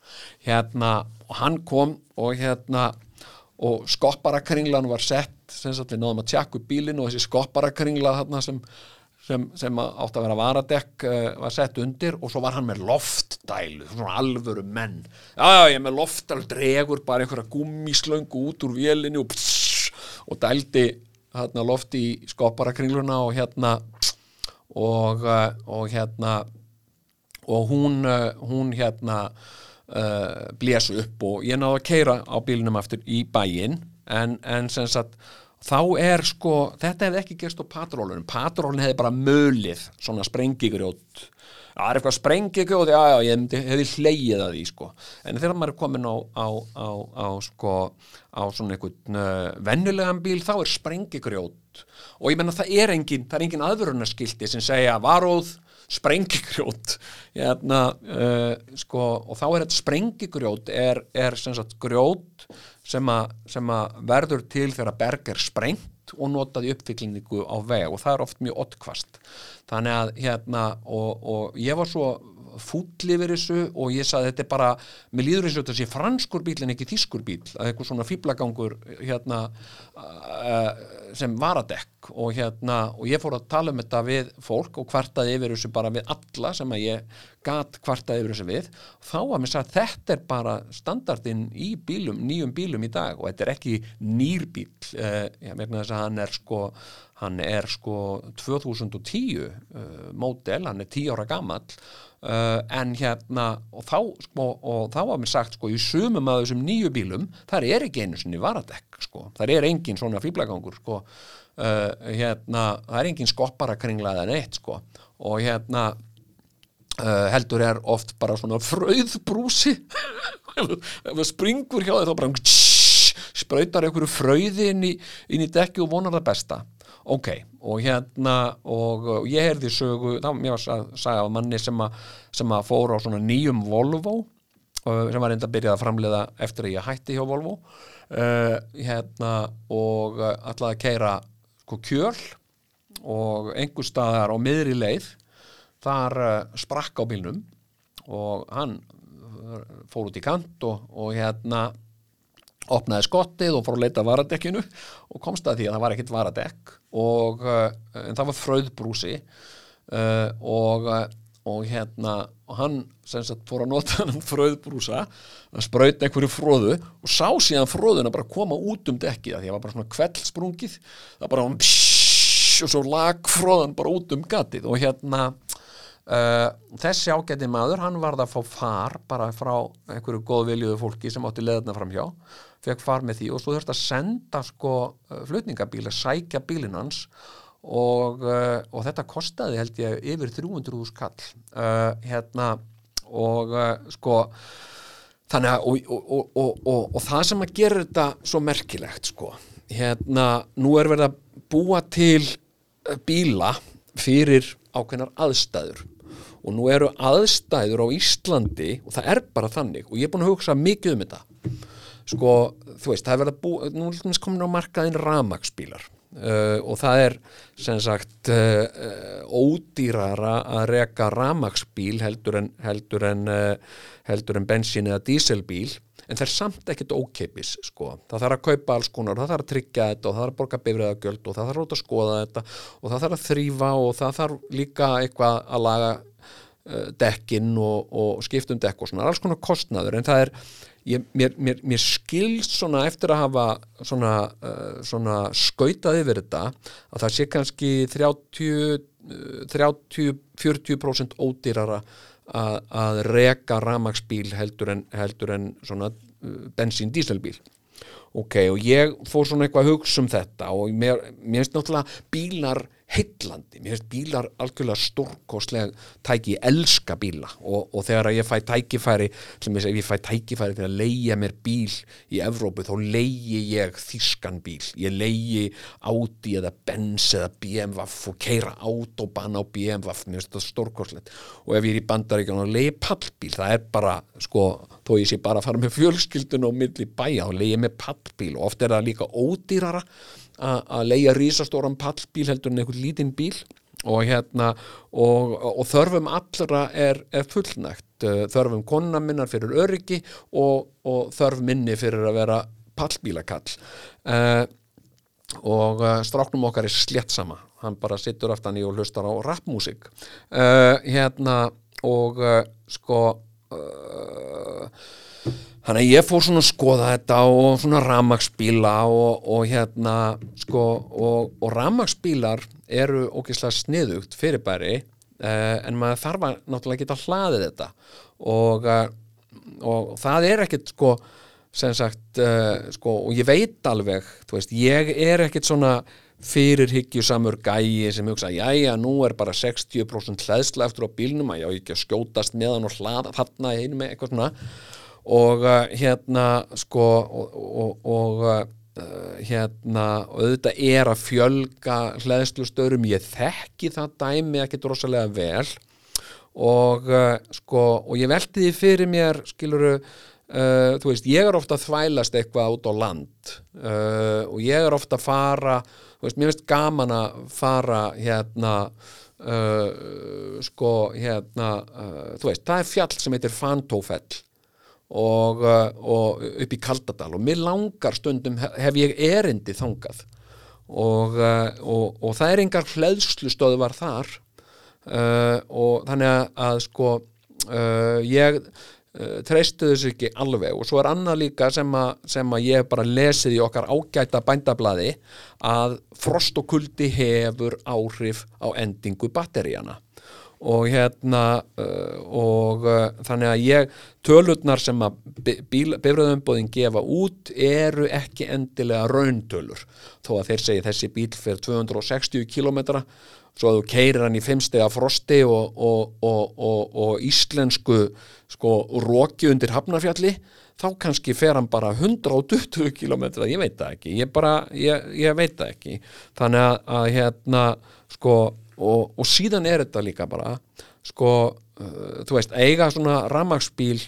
Hérna, og hann kom og hérna og skopparakringlan var sett sem sagt við náðum að tjekka upp bílinn og þessi skopparakringla þarna sem, sem, sem átt að vera varadekk uh, var sett undir og svo var hann með loftdælu, svona alvöru menn. Já já ég með loftdælu, dregur bara einhverja gummislöngu út úr vélinni og pss, og dældi hérna lofti í skopparakringluna og hérna og, uh, og hérna og hún, uh, hún hérna uh, blés upp og ég náðu að keira á bílunum aftur í bæinn. En, en sagt þá er sko, þetta hefði ekki gerst á patrólunum, patrólun hefði bara mölið svona sprengigrjót það er eitthvað sprengigrjót, já já, ég hefði, hleyið að því sko, en þegar maður er komin á, á, á, á sko á svona einhvern uh, vennulegan bíl þá er sprengigrjót og ég menna það er engin, það er engin aðvörunarskilti sem segja varóð sprengigrjót hérna, uh, sko, og þá er þetta sprengigrjót er, er sem sagt grjót sem, a, sem að verður til þegar berg er sprengt og notað í uppfyllingu á veg og það er oft mjög ottkvast þannig að hérna og, og ég var svo fúll yfir þessu og ég saði þetta er bara mér líður eins og þetta sé franskur bíl en ekki þýskur bíl, að eitthvað svona fýblagangur hérna sem varadekk og hérna og ég fór að tala um þetta við fólk og kvartaði yfir þessu bara við alla sem að ég gat kvartaði yfir þessu við. Þá að mér sagði þetta er bara standardin í bílum, nýjum bílum í dag og þetta er ekki nýr bíl ég meina þess að hann er sko hann er sko 2010 uh, mótel, hann er 10 ára gammal uh, en hérna og þá, sko, og þá var mér sagt sko í sumum af þessum nýju bílum þar er ekki einu sinni varadekk sko. Þar er engin svona fýblagangur sko. Uh, hérna, það er engin skopparakringlaðan eitt sko. Og hérna Uh, heldur er oft bara svona fröðbrúsi ef það springur hjá þig þá bara spröytar einhverju fröði inn í, í dekki og vonar það besta ok, og hérna og, og ég heyrði sögu, þá mér var að sagja á manni sem að, sem að fóra á svona nýjum Volvo sem var enda að byrja að framleiða eftir að ég hætti hjá Volvo. Uh, hérna og ætlaði að keira sko kjöl og einhver staðar á miðri leið. Þar uh, sprakk á bílnum og hann fór út í kant og, og hérna opnaði skottið og fór að leita varadekkinu og komst að því að það var ekkit varadekk og uh, en það var fröðbrúsi uh, og, og hérna og hann sem sagt fór að nota hann fröðbrúsa að spröyta einhverju fróðu og sá síðan fróðuna bara koma út um dekkið því að það var bara svona kveldssprungið það bara hann pssss og svo lag fróðan bara út um gatið og hérna Uh, þessi ágæti maður, hann varð að fá far bara frá einhverju góðviljuðu fólki sem átti leðna fram hjá fekk far með því og svo þurfti að senda sko flutningabíl að sækja bílinn hans og, uh, og þetta kostaði held ég yfir 300.000 kall. Uh, hérna og sko þannig að og, og, og það sem að gera þetta svo merkilegt sko hérna nú er verið að búa til bíla fyrir ákveðnar aðstæður og nú eru aðstæður á Íslandi og það er bara þannig og ég er búin að hugsa mikið um þetta sko, þú veist, það er verið að bú nú er þetta komin á markaðin ramagsbílar uh, og það er sem sagt uh, ódýrara að reka ramagsbíl heldur en heldur en, uh, heldur en bensín eða díselbíl en það er samt ekkert ókeipis sko. það þarf að kaupa alls konar, það þarf að tryggja þetta og það þarf að borga bifræðagjöld og það þarf að skoða þetta og það þarf að þrýfa og það þarf líka eitthvað að laga uh, dekkin og, og skiptum dekk og svona, alls konar kostnaður en það er, ég, mér, mér, mér skilst svona eftir að hafa svona, uh, svona skautað yfir þetta að það sé kannski 30 30-40% ódýrara að, að reka ramagsbíl heldur en, heldur en svona bensín-díselbíl ok, og ég fór svona eitthvað að hugsa um þetta og mér finnst náttúrulega bílar heillandi, mér finnst bílar algjörlega stórkostlega tæki, ég elska bíla. Og, og þegar ég fæ tækifæri sem ég fæ tækifæri til að leia mér bíl í Evrópu, þá leigi ég þískan bíl, ég leigi Audi eða Benz eða BMW og keira autobahn á BMW mér finnst þetta stórkostlegt. Og ef ég er í bandaríkjan og leigi pallbíl, það er bara sko, þó ég sé bara að fara með fjölskyldun og milli bæja og leigi með pallbíl. Og oft er það líka ódýrara að leia rísastóran pallbíl heldur en einhvern lítinn bíl. Og hérna og, og þörfum allra er, er fullnægt. Þörfum konuna minnar fyrir öryggi og, og þörf minni fyrir að vera pallbílakall. Uh, og uh, stráknum okkar er slett sama hann bara sittur aftan í og hlustar á rapmúsik uh, hérna og sko Þannig að ég fór svona að skoða þetta og svona ramagsbíla og, og hérna sko og, og ramagsbílar eru ógeðslega sniðugt fyrirbæri uh, en maður þarf að náttúrulega geta hlaðið þetta. Og, uh, og það er ekkit sko sem sagt uh, sko og ég veit alveg, þú veist, ég er ekkit svona fyrirhyggjusamur gæi sem hugsa, jæja, nú er bara 60% hlæðsla eftir á bílnum að ég á ekki að skjótast meðan og hlaða þarna einu með eitthvað svona. Og uh, hérna sko og, og, og uh, hérna og auðvitað er að fjölga hlæðslustörum, ég þekki það dæmi ekkert rosalega vel. Og uh, sko og ég velti því fyrir mér skiluru uh, þú veist, ég er ofta að þvælast eitthvað út á land uh, og ég er ofta að fara þú veist, mér finnst gaman að fara hérna uh, sko hérna þú veist, það er fjall sem heitir Fantófell og, og upp í Kaldadal og mér langar stundum hef, ég erindi þangað og, og, og það er engar hleðslustöðu var þar og þannig að, að sko ég treystu þessu ekki alveg. Og svo er annað líka sem að, sem að ég bara lesið í okkar ágæta bændablaði að frost og kuldi hefur áhrif á endingu batteríana. Og hérna uh, og uh, þannig að ég tölurnar sem að bifröðumbóðin gefa út eru ekki endilega rauntölur. Þó að þeir segi þessi bíl fyrir 260 kilometra svo að þú keirir hann í fimmstega frosti og, og, og, og íslensku sko róki undir Hafnarfjalli þá kannski fer hann bara 120 kilometra, ég veit það ekki. Ég, bara, ég, ég veit það ekki. Þannig að, að hérna sko og, síðan er þetta líka bara sko, uh, þú veist, eiga svona ramagsbíl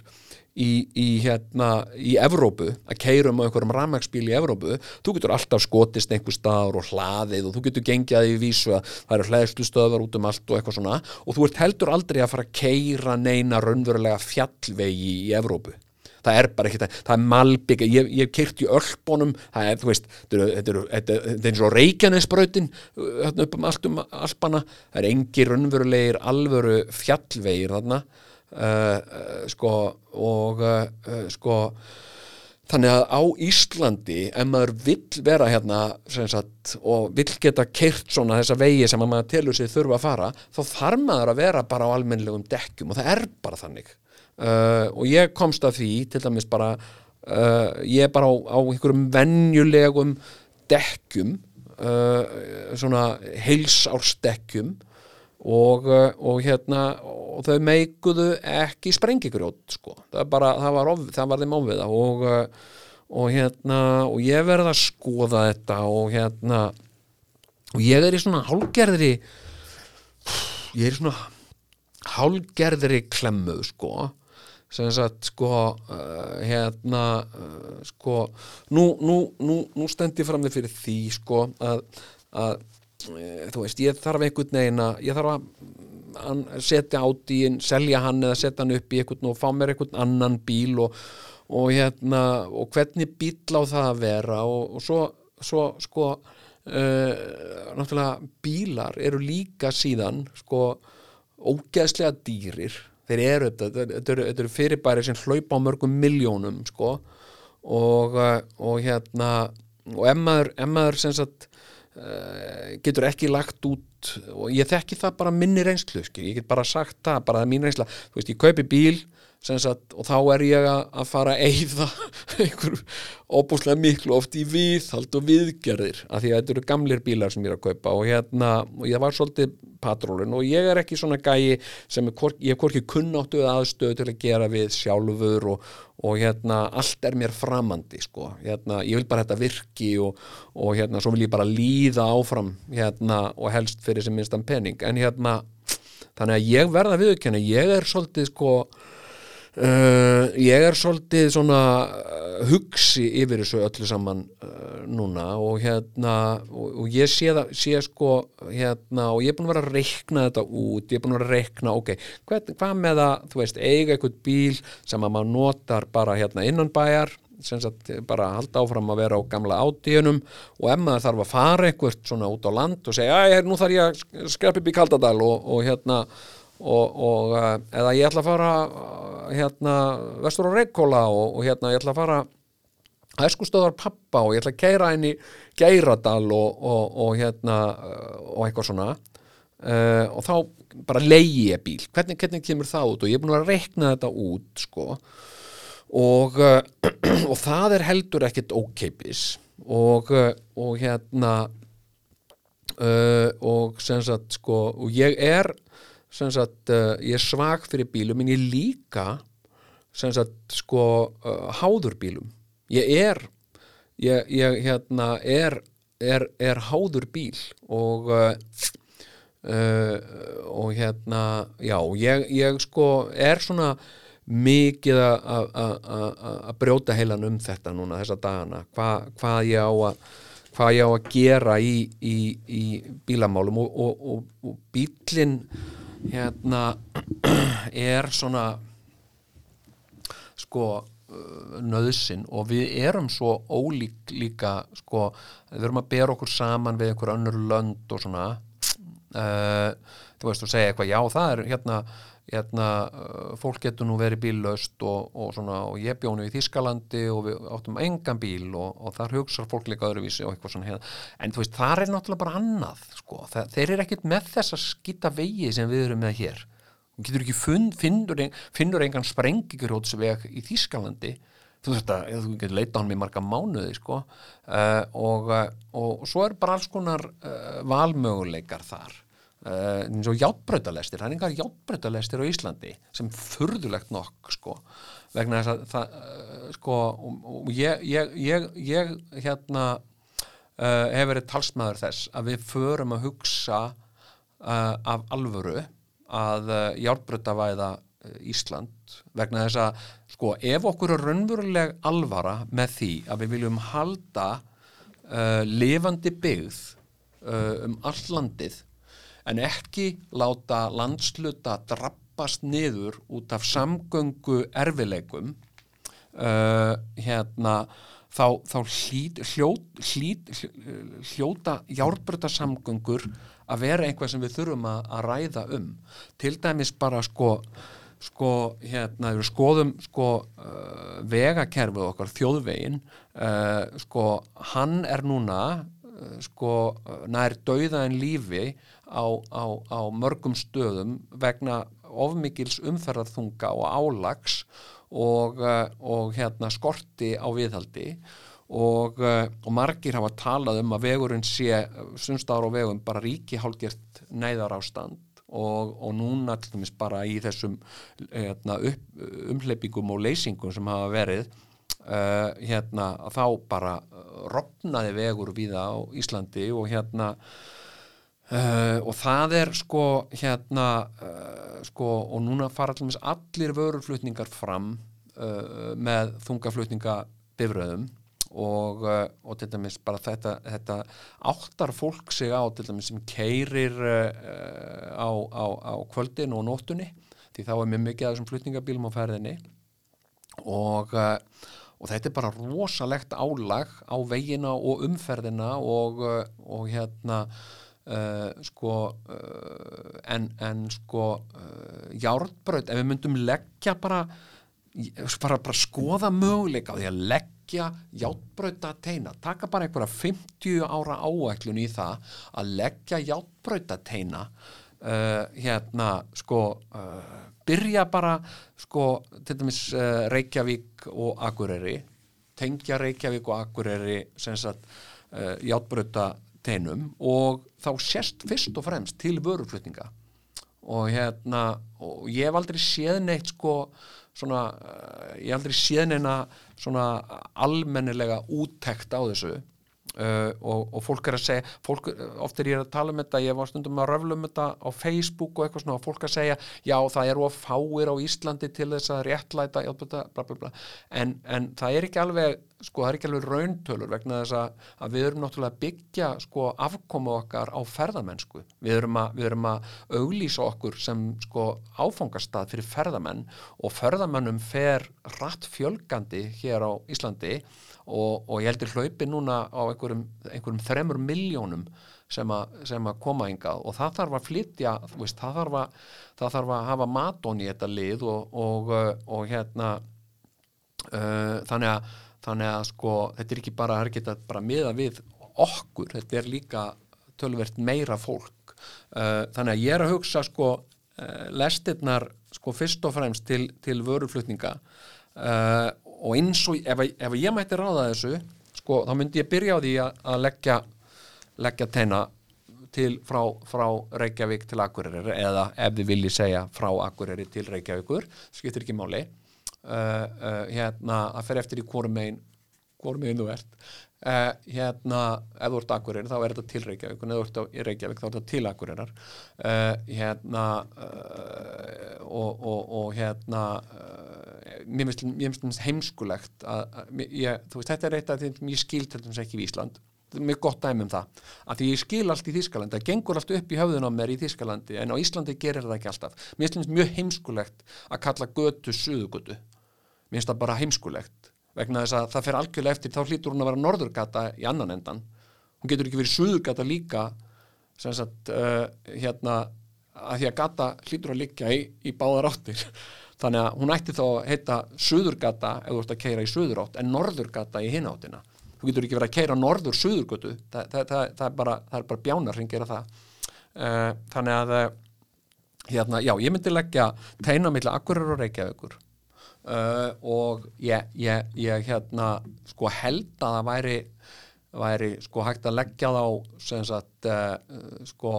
í, í hérna, í Evrópu að keirum á einhverjum ramagsbíl í Evrópu þú getur alltaf skotist einhver staður og hlaðið og þú getur gengjað í vísu að það eru hlæðslu stöðvar út um allt og eitthvað svona og þú ert heldur aldrei að fara að keira neina raunverulega fjallvegi í Evrópu. Það er bara ekki það, það er malbygg ég, ég kyrt í öllbónum það er, þú veist, þetta er eins og reykjanesbrautin hérna upp um allt um alpana, það er engi raunverulegir alvöru fjallvegir þarna. uh, uh, sko og uh, sko Þannig að á Íslandi, ef maður vill vera hérna sagt, og vill geta kert svona þessa vegi sem maður telur sig þurfa að fara, þá þarf maður að vera bara á almennilegum dekkjum og það er bara þannig. Uh, og ég komst að því til dæmis bara uh, ég er bara á, á einhverjum vennjulegum dekkjum uh, svona heilsársdekkjum og, og hérna og þau meikuðu ekki sprengigrjót sko, það, bara, það var, of, það var þeim ofviða og, og hérna og ég verði að skoða þetta og hérna og ég er í svona hálgerðri ég er í svona hálgerðri klemmu sko. Sem sagt sko uh, hérna uh, sko nú, nú, nú, nú stendi fram þig fyrir því sko að, að þú veist, ég þarf einhvern veginn að ég þarf að setja átt í selja hann eða setja hann upp í einhvern og fá mér einhvern annan bíl og, og hérna og hvernig bíl á það að vera og, og svo, svo sko uh, náttúrulega bílar eru líka síðan sko ógeðslega dýrir. Þeir eru þetta, þetta eru, eru fyrirbæri sem hlaupa á mörgum miljónum sko og, eh, og hérna og ef maður, ef maður sagt, getur ekki lagt út og ég þekki það bara minni reynslu skil. ég get bara sagt það, bara það er mín reynsla þú veist, ég kaupi bíl Sagt, og þá er ég að fara að eigða einhver óbúslega miklu oft í viðhald og viðgerðir af því að þetta eru gamlir bílar sem ég er að kaupa og hérna, og ég var svolítið patrólun og ég er ekki svona gæi sem er, ég hef hvorki kunnáttu aðstöðu til að gera við sjálfur og, og hérna, allt er mér framandi sko, hérna, ég vil bara þetta virki og, og hérna, svo vil ég bara líða áfram, hérna, og helst fyrir sem minnstan penning, en hérna þannig að ég verða viðkjöna, ég er svolítið sko Uh, ég er svolítið svona uh, hugsi yfir þessu öllu saman uh, núna og hérna og, og ég sé það, sé sko hérna og ég er búin að vera að reikna þetta út ég er búin að vera að reikna, ok hvað, hvað með að, þú veist, eiga eitthvað bíl sem að maður notar bara hérna innan bæjar, sem sagt bara halda áfram að vera á gamla átíunum og ef maður þarf að fara eitthvað svona út á land og segja, æ, nú þarf ég að skrepa upp í Kaldadal og, og hérna og, og uh, eða ég ætla að fara uh, hérna vestur á Reykjóla og, og hérna ég ætla að fara æskustöðar pappa og ég ætla að keira í Geiradal og, og, hérna uh, og eitthvað svona. Uh, og þá bara leiði ég bíl. Hvernig, hvernig kemur það út? Og ég er búin að reikna þetta út sko. Og, og það er heldur ekkit ókeipis og hérna uh, og sem sagt sko og ég er sem sagt uh, ég er svag fyrir bílum en ég líka sem sagt sko uh, háður bílum. Ég er ég, ég hérna er, er, er háður bíl og uh, og hérna já, ég, ég sko er svona mikið að brjóta heilan um þetta núna þessa dagana, Hva, hvað ég á að hvað ég á að gera í, í, í bílamálum og, og, og, og bílinn hérna er svona sko uh, nöðsin og við erum svo ólík líka sko, við erum að bera okkur saman við einhver önnur lönd og svona uh, þú veist og segja eitthvað, já það er hérna, hérna uh, fólk getur nú verið bíllaust og, og svona og ég bjónu í Þískalandi og við áttum engan bíl og, og þar hugsar fólk líka öðruvísi og eitthvað svona hérna, en þú veist, þar er náttúrulega bara annað sko, Þa, þeir eru ekkert með þess að skýta vegi sem við erum með hér. Þú getur ekki fund, finnur, finnur engan sprengigurjótsveg í Þískalandi þú veist að þú getur leita hann með marga mánuði sko. Uh, og, uh, og svo er bara alls konar uh, valmöguleikar þar uh, eins og játbrautalestir það er engar játbrautalestir á Íslandi sem furðulegt nokk sko vegna þess að það uh, sko og, og ég, ég, ég, ég hérna uh, hefur verið talsmaður þess að við förum að hugsa af alvöru að járbrutavæða uh, Ísland. Vegna þess að sko ef okkur er raunveruleg alvara með því að við viljum halda lifandi byggð um all landið en ekki láta landsluta drabbast niður út af samgöngu erfileikum uh, hérna þá, þá hlýt, hljót, hlýt, hljóta járbrötasamgöngur að vera einhvað sem við þurfum að, að ræða um. Til dæmis bara sko sko hérna við skoðum sko uh, vegakerfið okkar þjóðvegin uh, sko hann er núna uh, sko nær dauða en lífi á, á, á mörgum stöðum vegna ofmikils umferðarþunga og álags og, uh, og hérna skorti á viðhaldi og, uh, og margir hafa talað um að vegurinn sé sunnstæðar á vegum bara ríki hálgert neyðar ástand og, og núna til dæmis bara í þessum hérna, upp, umhleypingum og leysingum sem hafa verið uh, hérna þá bara rofnaði vegur viða á Íslandi og hérna Uh, og það er sko hérna uh, sko og núna fara allir, vöruflutningar fram uh, með þungaflutningabifröðum og, og til dæmis bara þetta, þetta áttar fólk sig á til dæmis sem keirir á, á, á kvöldin og nóttunni því þá er mjög mikið af þessum flutningabílum á ferðinni. Og, og þetta er bara rosalegt álag á vegina og umferðina og, og hérna Uh, sko uh, en, en sko uh, járnbraut, ef við myndum leggja bara bara, bara skoða möguleika á því að leggja járnbrauta teina, taka bara einhverja 50 ára áæklun í það að leggja járnbrauta teina hérna sko byrja bara sko til dæmis Reykjavík og Akureyri tengja Reykjavík og Akureyri sem sagt járnbrauta teinum og þá sérst fyrst og fremst til vöruflutninga. Og hérna og ég hef aldrei séð neitt sko svona, uh, ég hef aldrei séð neina svona almennilega úttekt á þessu. Uh, og, og fólk er að segja fólk, oft er ég að tala um þetta, ég var stundum að röfla um þetta á Facebook og eitthvað svona og fólk að segja, já það eru að fáir á Íslandi til þess að réttlæta bla, bla, bla, en, en það er ekki alveg sko það er ekki alveg rauntölur vegna þess að, að við erum náttúrulega að byggja sko afkomu okkar á ferðamennsku. Við erum að, við erum að auglýsa okkur sem sko áfangastað fyrir ferðamenn og ferðamennum fer rætt fjölgandi hér á Íslandi og, og ég heldur hlaupi núna á einhverjum, þremur miljónum sem, a, sem að koma hingað og það þarf að flytja veist, það, þarf að, það þarf að hafa matón í þetta lið og, og, og hérna uh, þannig að þannig að sko, þetta er ekki bara, það er ekki bara miða við okkur, þetta er líka tölvert meira fólk. Uh, þannig að ég er að hugsa sko uh, lestirnar sko fyrst og fremst til, til vöruflutninga. Uh, og eins og ef, ef ég mætti ráða þessu sko þá myndi ég byrja á því að, að leggja leggja teina til frá, frá Reykjavík til Akureyri eða ef þið vilji segja frá Akureyri til Reykjavíkur, skiptir ekki máli hérna að fer eftir í hvorum megin hvorum megin þú ert. Uh, hérna, ef þú ert Akureyri þá er þetta til Reykjavík og ef þú ert á, í Reykjavík þá er þetta til Akureyrar. Hérna og, og, og hérna mér finnst heimskulegt að, að ég, þú veist, þetta er eitt af því að ég skil til þess ekki í Ísland. Með gott dæmi um það. Að því ég skil allt í Þískalandi, það gengur allt upp í höfðun á mér í Þískalandi en á Íslandi gerir það ekki alltaf. Mér finnst mjög heimskulegt að kalla götu suðugötu mér finnst það bara heimskulegt vegna þess að það fer algjörlega eftir þá hlýtur hún að vera norðurgata í annan endan hún getur ekki verið suðugata líka sem sagt uh, hérna að því að gata hlýtur að liggja í, í báðar áttir. Þannig að hún ætti þá að heita suðurgata ef þú ert að keira í suðurátt en norðurgata í hináttina þú getur ekki verið að keira norður suðurgötu það, það, það, það er bara, bara bjánar sem gera það. Uh, þannig að uh, hérna, já, ég myndi leggja teina millir akkurir og reykjaðugur uh, og ég, ég, ég hérna, sko held að það væri væri sko hægt að leggja þá sem sagt sko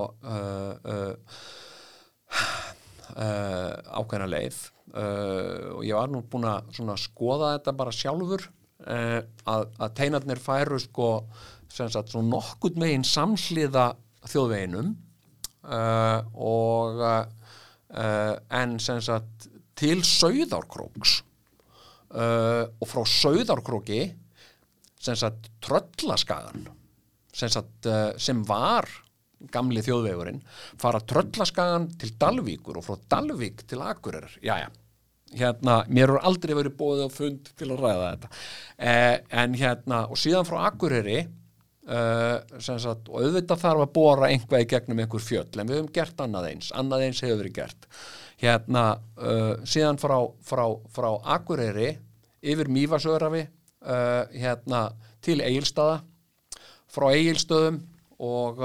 ákveðna leið. Og ég var nú búin að skoða þetta bara sjálfur uh, að, að teinarnir færu sko sagt, nokkur meginn samhliða þjóðveginum. Uh, og uh, en sagt, til Sauðárkróks. Og frá Sauðárkróki sagt, tröllaskagan sem var gamli þjóðvegurinn fara tröllaskagan til Dalvíkur og frá Dalvík til Akureyrar, já já. Hérna, mér er aldrei verið bóðið á fund til að ræða þetta. Eh, en hérna, og síðan frá Akureyri eh, sagt, og auðvitað þarf að bóra einhvað í gegnum einhver fjöll, en við höfum gert annað eins. Annað eins hefur verið gert hérna, eh, síðan frá, frá, frá Akureyri yfir Mývasögrafi eh, hérna, til Egilstaða frá Egilstöðum og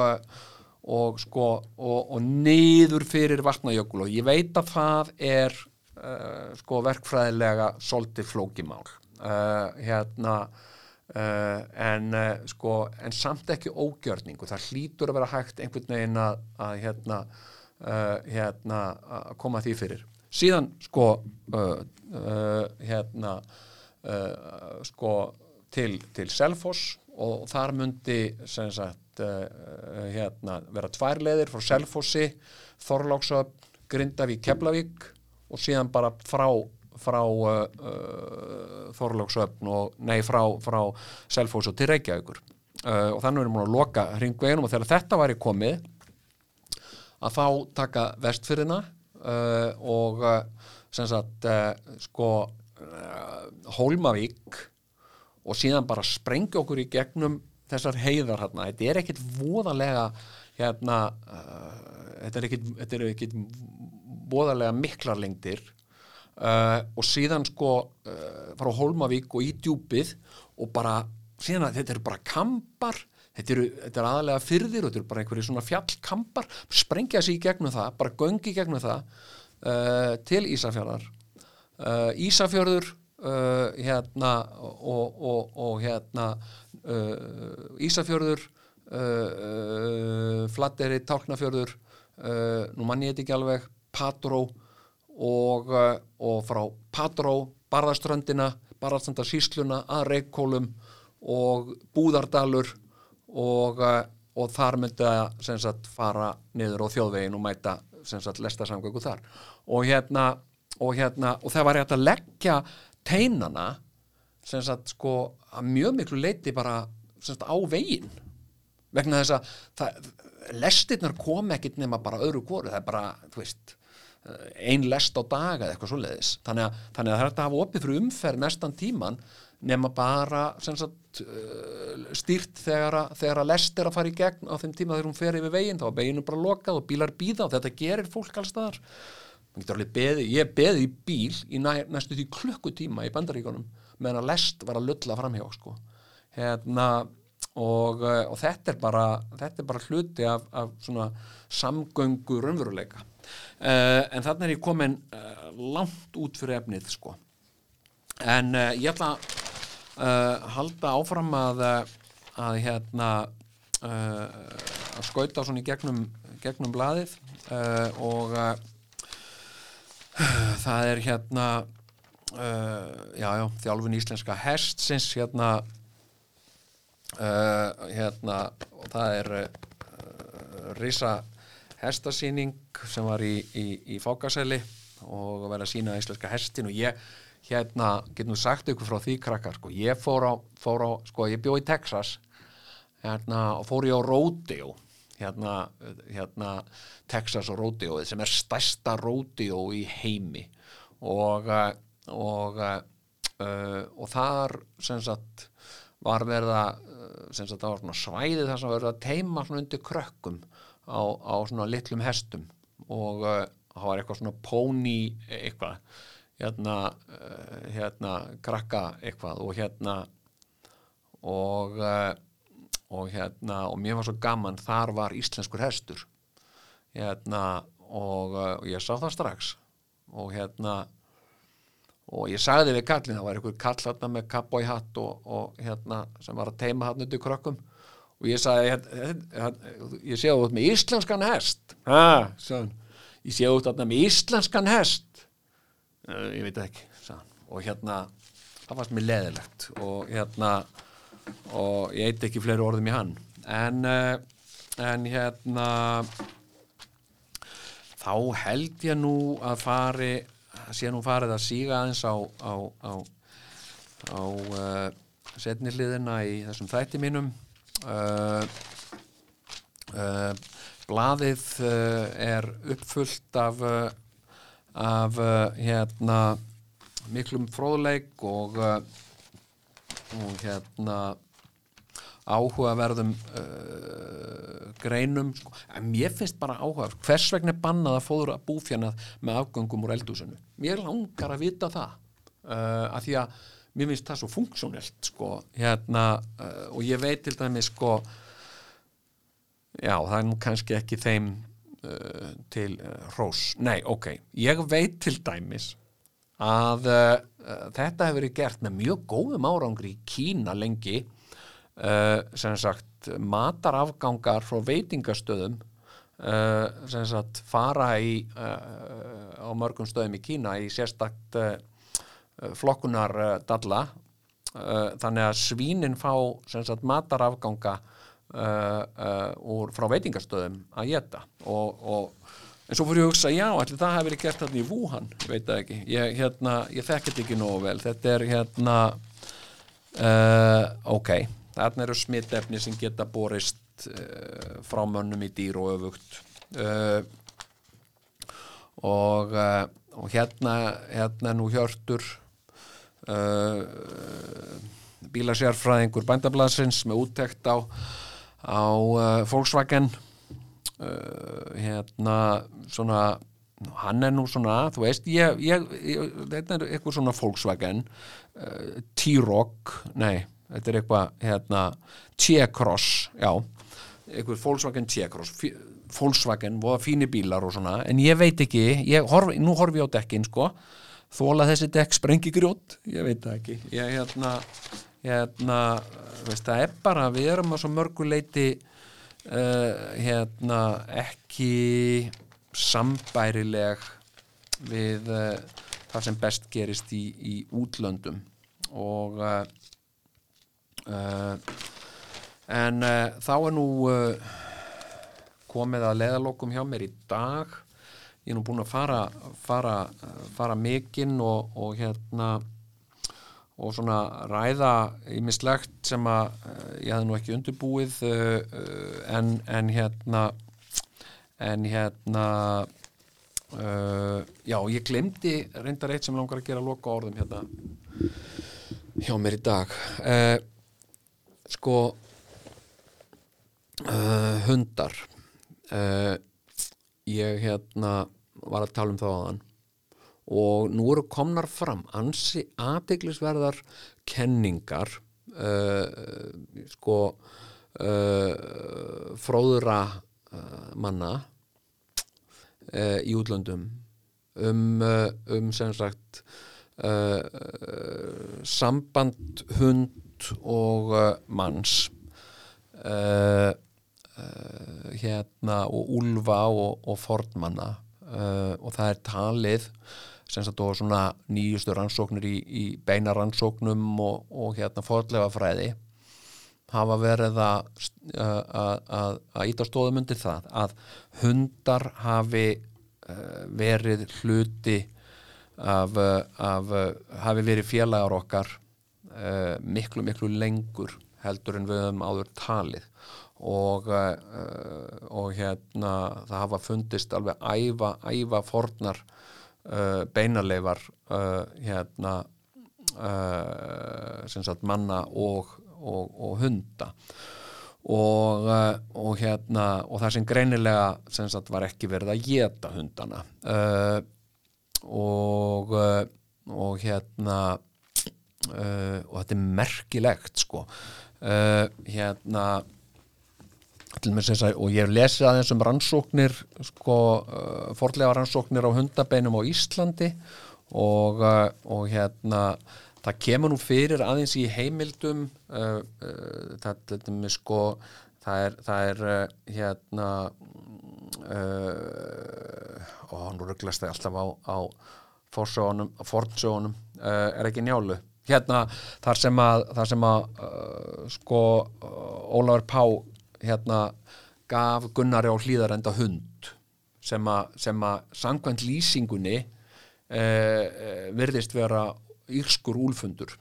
og sko og, og niður fyrir vatnajökul. Og ég veit að það er uh, sko verkfræðilega svolítið flókimál uh, hérna uh, en sko en samt ekki ógjörningu. Það hlýtur að vera hægt einhvern veginn að, að hérna hérna að koma því fyrir. Síðan sko hérna sko til, til Selfoss og þar myndi sagt hérna vera tvær leðir frá Selfossi Þorláksöp, Grindavík, Keflavík og síðan bara frá frá uh, uh, Þorlóksöfn og nei frá, frá Selfos og til Reykjavíkur. Uh, og þannig erum við að loka hringveginum og þegar þetta væri komið að þá taka vestfyrina uh, og uh, sem sagt uh, sko Hólmavík og síðan bara sprengja okkur í gegnum þessar heiðar hérna, þetta er ekkit voðalega hérna þetta er ekkit, þetta er ekkit voðalega miklar lengdir. Uh, og síðan sko uh, frá Holmavík og í djúpið og bara, síðan að þetta eru bara kampar, þetta eru, þetta eru aðalega fyrðir og þetta eru bara einhverju svona fjallkampar. Sprengja sér í gegnum það, bara göngi í gegnum það uh, til Ísafjörðar uh, Ísafjörður uh, hérna og, og, og hérna uh, Ísafjörður Flatteri, Tálknafjörður nú mann ég þetta ekki alveg Patró og, og frá Patró, Barðaströndina, Barðastrandarsísluna að Reykjólum og Búðardalur og, eh, og þar myndi að sagt, fara niður á þjóðvegin og mæta lestasamgöngu þar. Og hérna, og hérna og það var hægt að leggja teinana sagt, sko, að mjög miklu leiti bara sagt, á vegin vegna þess að það, lestirnar kom ekkit nema bara öðru kóru, það er bara, þú veist ein lest á daga eða eitthvað svo leiðis þannig að, þannig að það er að hafa opið fyrir umferð mestan tíman nema bara sagt, uh, stýrt þegar að, þegar að lest er að fara í gegn á þeim tíma þegar hún fer yfir veginn þá er veginu bara lokað og bílar býða og þetta gerir fólk alls alveg beðið, ég beði í bíl í næ, næstu því klukkutíma í bandaríkunum meðan að lest var að lulla framhjá sko. hérna og, uh, og þetta er bara þetta er bara hluti af, af samgöngu raunveruleika. Uh, en þannig er ég komin uh, langt út fyrir efnið sko. En uh, ég ætla að uh, halda áfram að uh, að hérna uh, að skauta svona í gegnum gegnum blaðið uh, og það er hérna uh, já já, þjálfun íslenska hestsins hérna hérna og það er risa hestasýning sem var í, í, í Fókaseli og verið að sína íslenska hestin og ég hérna, getum við sagt ykkur frá því krakkar, sko, ég fór á, fór á sko, ég bjó í Texas hérna, og fór ég á Rodeo hérna, hérna Texas og Rodeo sem er stærsta Rodeo í heimi. Og uh, og uh, og þar sem sagt var uh, sem sagt það var svona svæði þar sem verið að teima svona undir krökkum á, á svona litlum hestum. Og uh, það var eitthvað svona póni eitthvað hérna, uh, hérna krakka eitthvað og hérna og uh, og hérna og mér var svo gaman þar var íslenskur hestur. Hérna og, og ég sá það strax. Og hérna og ég sagði við kallin, það var einhver kall hérna með kappói hatt og, og hérna sem var að teima hann undir krökkum. Og ég sagði hérna, hérna, ég sé út með íslenskan hest. Ha, ég sé út hérna með íslenskan hest uh, ég veit ekki hann. og hérna það fannst mér leðilegt og hérna og ég eit ekki fleiri orðum í hann. En, uh, en hérna þá held ég nú að fari sé nú farið að síga aðeins á á, á, á uh, setni hliðina í þessum þætti mínum. Blaðið er uppfullt af af uh, hérna miklum fróðleik og uh, og hérna áhugaverðum uh, greinum sko. en mér finnst bara áhuga hvers vegna er bannað að fóðra búfjanað með afgöngum úr eldúsinu mér langar að vita það uh, að því að mér finnst það svo funksjónelt sko, hérna uh, og ég veit til dæmis sko já, það er nú kannski ekki þeim uh, til uh, hrós, nei, ok. Ég veit til dæmis að uh, þetta hefur verið gert með mjög góðum árangri í Kína lengi sem sagt matarafgangar frá veitingastöðum sem sagt fara í á mörgum stöðum í Kína í sérstakt flokkunar dalla uh, þannig að svínin fá sagt matarafganga úr, frá veitingastöðum að geta og, og en svo fór ég að hugsa, já, allir það hefur verið gert þarna í Wuhan, ég veit það ekki. Ég, hérna, ég þekki þetta ekki nógu vel. Þetta er hérna uh, ok, þarna eru smittefni sem geta borist uh, frá mönnum í dýr og öfugt. Uh, og, uh, og hérna hérna nú hjörtur uh, bílasjárfræðingur bændablasins með úttekt á á uh, Volkswagen. Uh, hérna svona hann er nú svona, þú veist ég, ég, ég, þetta er eitthvað svona Volkswagen uh, T-Rock nei, þetta er eitthvað hérna, T-Cross, já eitthvað Volkswagen T-Cross Volkswagen, voða fínir bílar og svona en ég veit ekki, horf, nú horfi ég á dekkin sko, þóla þessi dekk sprengi grjót, ég veit ekki ég hérna, hérna veist, það er bara, við erum að svo mörguleiti uh, hérna ekki sambærileg við uh, það sem best gerist í, í útlöndum. Og uh, en þá er nú komið að leðalokum hjá mér í dag. Ég er nú búin að fara fara, fara mikinn og, og hérna og svona ræða ímislegt sem að uh, ég hefði nú ekki undirbúið uh, uh, en, en hérna en hérna já, ég glemdi reyndar eitt sem langar að gera loka orðum hérna hjá mér í dag. Sko hundar. Ég hérna var að tala um það á þann og nú eru komnar fram ansi aðteglisverðar kenningar uh, sko uh, fróðura uh, manna í útlöndum um, um sem sagt samband hund og manns. Hérna og úlfa og, og fornmanna. Og það er talið sem sagt og svona nýjustu rannsóknir í, í beina rannsóknum og, og hérna forðlega fræði hafa verið að að- að að íta stóðum undir það að hundar hafi uh, verið hluti af, af hafi verið félagar okkar uh, miklu miklu lengur heldur en við höfum áður talið. Og, uh, og hérna það hafa fundist alveg æfa, æfa fornar uh, beinaleifar uh, hérna uh, sem sagt manna og, og, og hunda. Og, og hérna og það sem greinilega sem sagt var ekki verið að geta hundana. Og og hérna og þetta er merkilegt sko. Hérna til með þess að, og ég hef lesið aðeins um rannsóknir sko, uh, forlega rannsóknir á hundabeinum á Íslandi og, uh, og hérna það kemur nú fyrir aðeins í heimildum uh, uh, það, með sko það er, það er uh, hérna og nú rugglast það alltaf á, á fornsögunum er ekki njálu. Hérna þar sem að, þar sem að uh, sko Ólafur Pá hérna gaf Gunnari á hlýðarenda hund sem að, sem að samkvæmt lýsingunni uh, uh, virðist vera írskur úlfundur.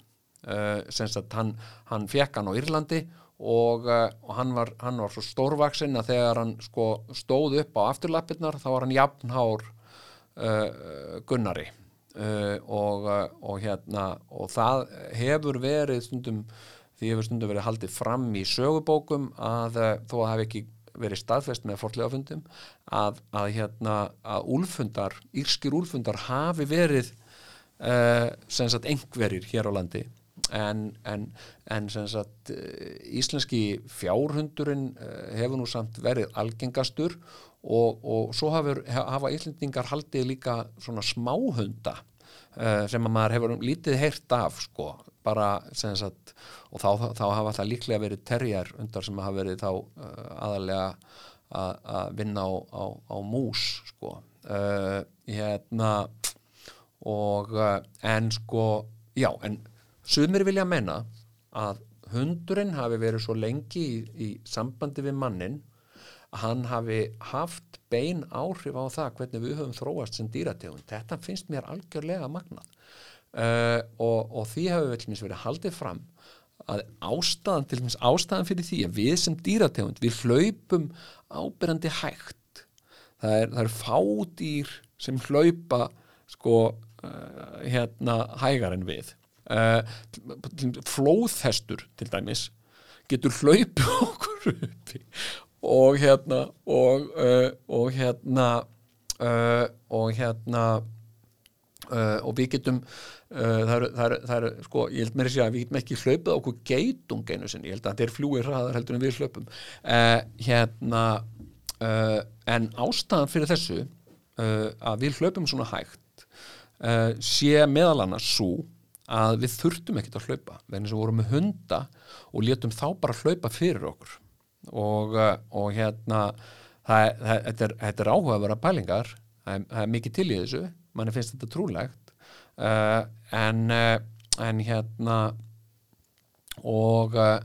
Uh, sem sagt hann, hann fekk hann á Írlandi og, uh, og hann, var, hann var svo stórvaksinn að þegar hann sko stóð upp á afturlappirnar þá var hann jafnhár uh, Gunnari. Uh, og, og hérna og það hefur verið stundum því hefur stundum verið haldið fram í sögubókum að uh, þó að hafi ekki verið staðfest með fortlegafundum að, að hérna að úlfundar, írskir úlfundar hafi verið uh, sem sagt engverir hér á landi. En, en, en sem sagt uh, íslenski fjárhundurinn uh, hefur nú samt verið algengastur og, og svo hafur, hafa íslendingar haldið líka svona smáhunda sem að maður hefur lítið heyrt af sko, bara sagt og þá, þá hafa það líklega verið terjar hundar sem hafa verið þá uh, aðalega að vinna á, á, á mús sko uh, hérna og uh, en sko já, en sumir vilja menna að hundurinn hafi verið svo lengi í, í sambandi við mannin að hann hafi haft bein áhrif á það hvernig við höfum þróast sem dýrategund. Þetta finnst mér algjörlega magnað uh, og, og því hefur við til minns verið haldið fram að ástæðan til minns ástæðan fyrir því að við sem dýrategund við hlaupum ábyrjandi hægt. Það er, það er fádýr sem hlaupa sko uh, hérna hægar en við. Uh, flóðhestur til dæmis getur hlaupið okkur uppi og hérna og, og hérna og hérna uh, og við getum uh, það eru, sko, ég held mér að segja að við getum ekki hlaupið á okkur geitung einu sinni, ég held að þetta er fljúir hraðar heldur en við hlaupum. Uh, hérna en ástæðan fyrir þessu að við hlaupum svona hægt sé meðal annars svo að við þurftum ekkert að hlaupa. Sem við vorum með hunda og létum þá bara hlaupa fyrir okkur. Og, og hérna það, það, þetta, er, er áhugaverða pælingar. Það er, það er mikið til í þessu manni finnst þetta trúlegt uh, en, uh, en hérna og, uh,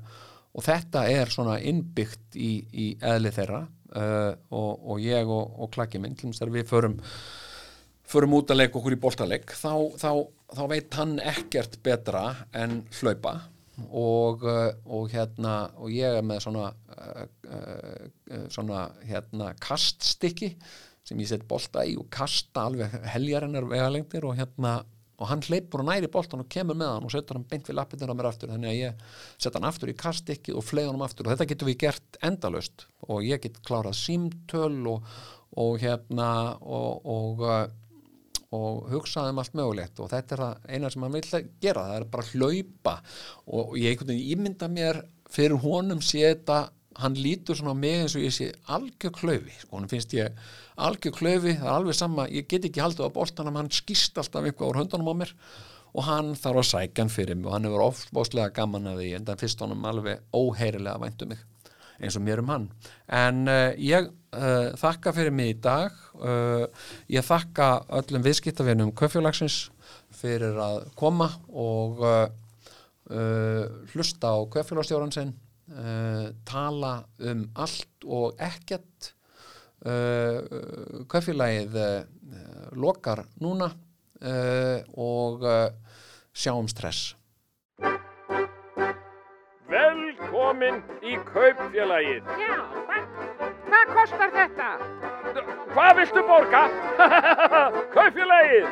og þetta er svona innbyggt í, í eðli þeirra uh, og, og ég og, klakki minn við förum förum út að leika okkur í boltaleik þá, þá, þá veit hann ekkert betra en hlaupa. Og, uh, og hérna og ég er með svona uh, uh, svona hérna kaststykki sem ég set bolta í og kasta alveg heljarinnar vegalengdir og hérna og hann hleypur og næri boltan og kemur með hann og setur hann beint við lappinir á mér aftur. Þannig að ég setja hann aftur í kastikki og flega hann aftur. Og þetta getur við gert endalust og ég get klárað símtöl og, og hérna og, og, uh, og hugsaði um allt mögulegt. Og þetta er það eina sem hann vil gera, það er bara hlaupa. Og ég einhvern veginn ímynda mér fyrir honum sé þetta hann lítur svona á mig eins og ég sé algjör klöfi, sko, hann finnst ég algjör klöfi, það er alveg sama, ég get ekki haldið á boltanum, hann skýst alltaf eitthvað úr höndunum á mér og hann þarf að sækja hann fyrir mig og hann hefur ofbáslega gaman að því en það fyrst honum alveg óheirilega væntu mig eins og mér um hann. En uh, ég uh, þakka fyrir mig í dag uh, ég þakka öllum viðskiptafinnum köfjulagsins fyrir að koma og hlusta á köfjulagstjóran sinn uh, tala um allt og ekkert uh, kaufélagið uh, lokar núna og sjáum stress Velkomin í kaupfélagið Já, hvað, hvað kostar þetta? Hvað viltu borga? kaupfélagið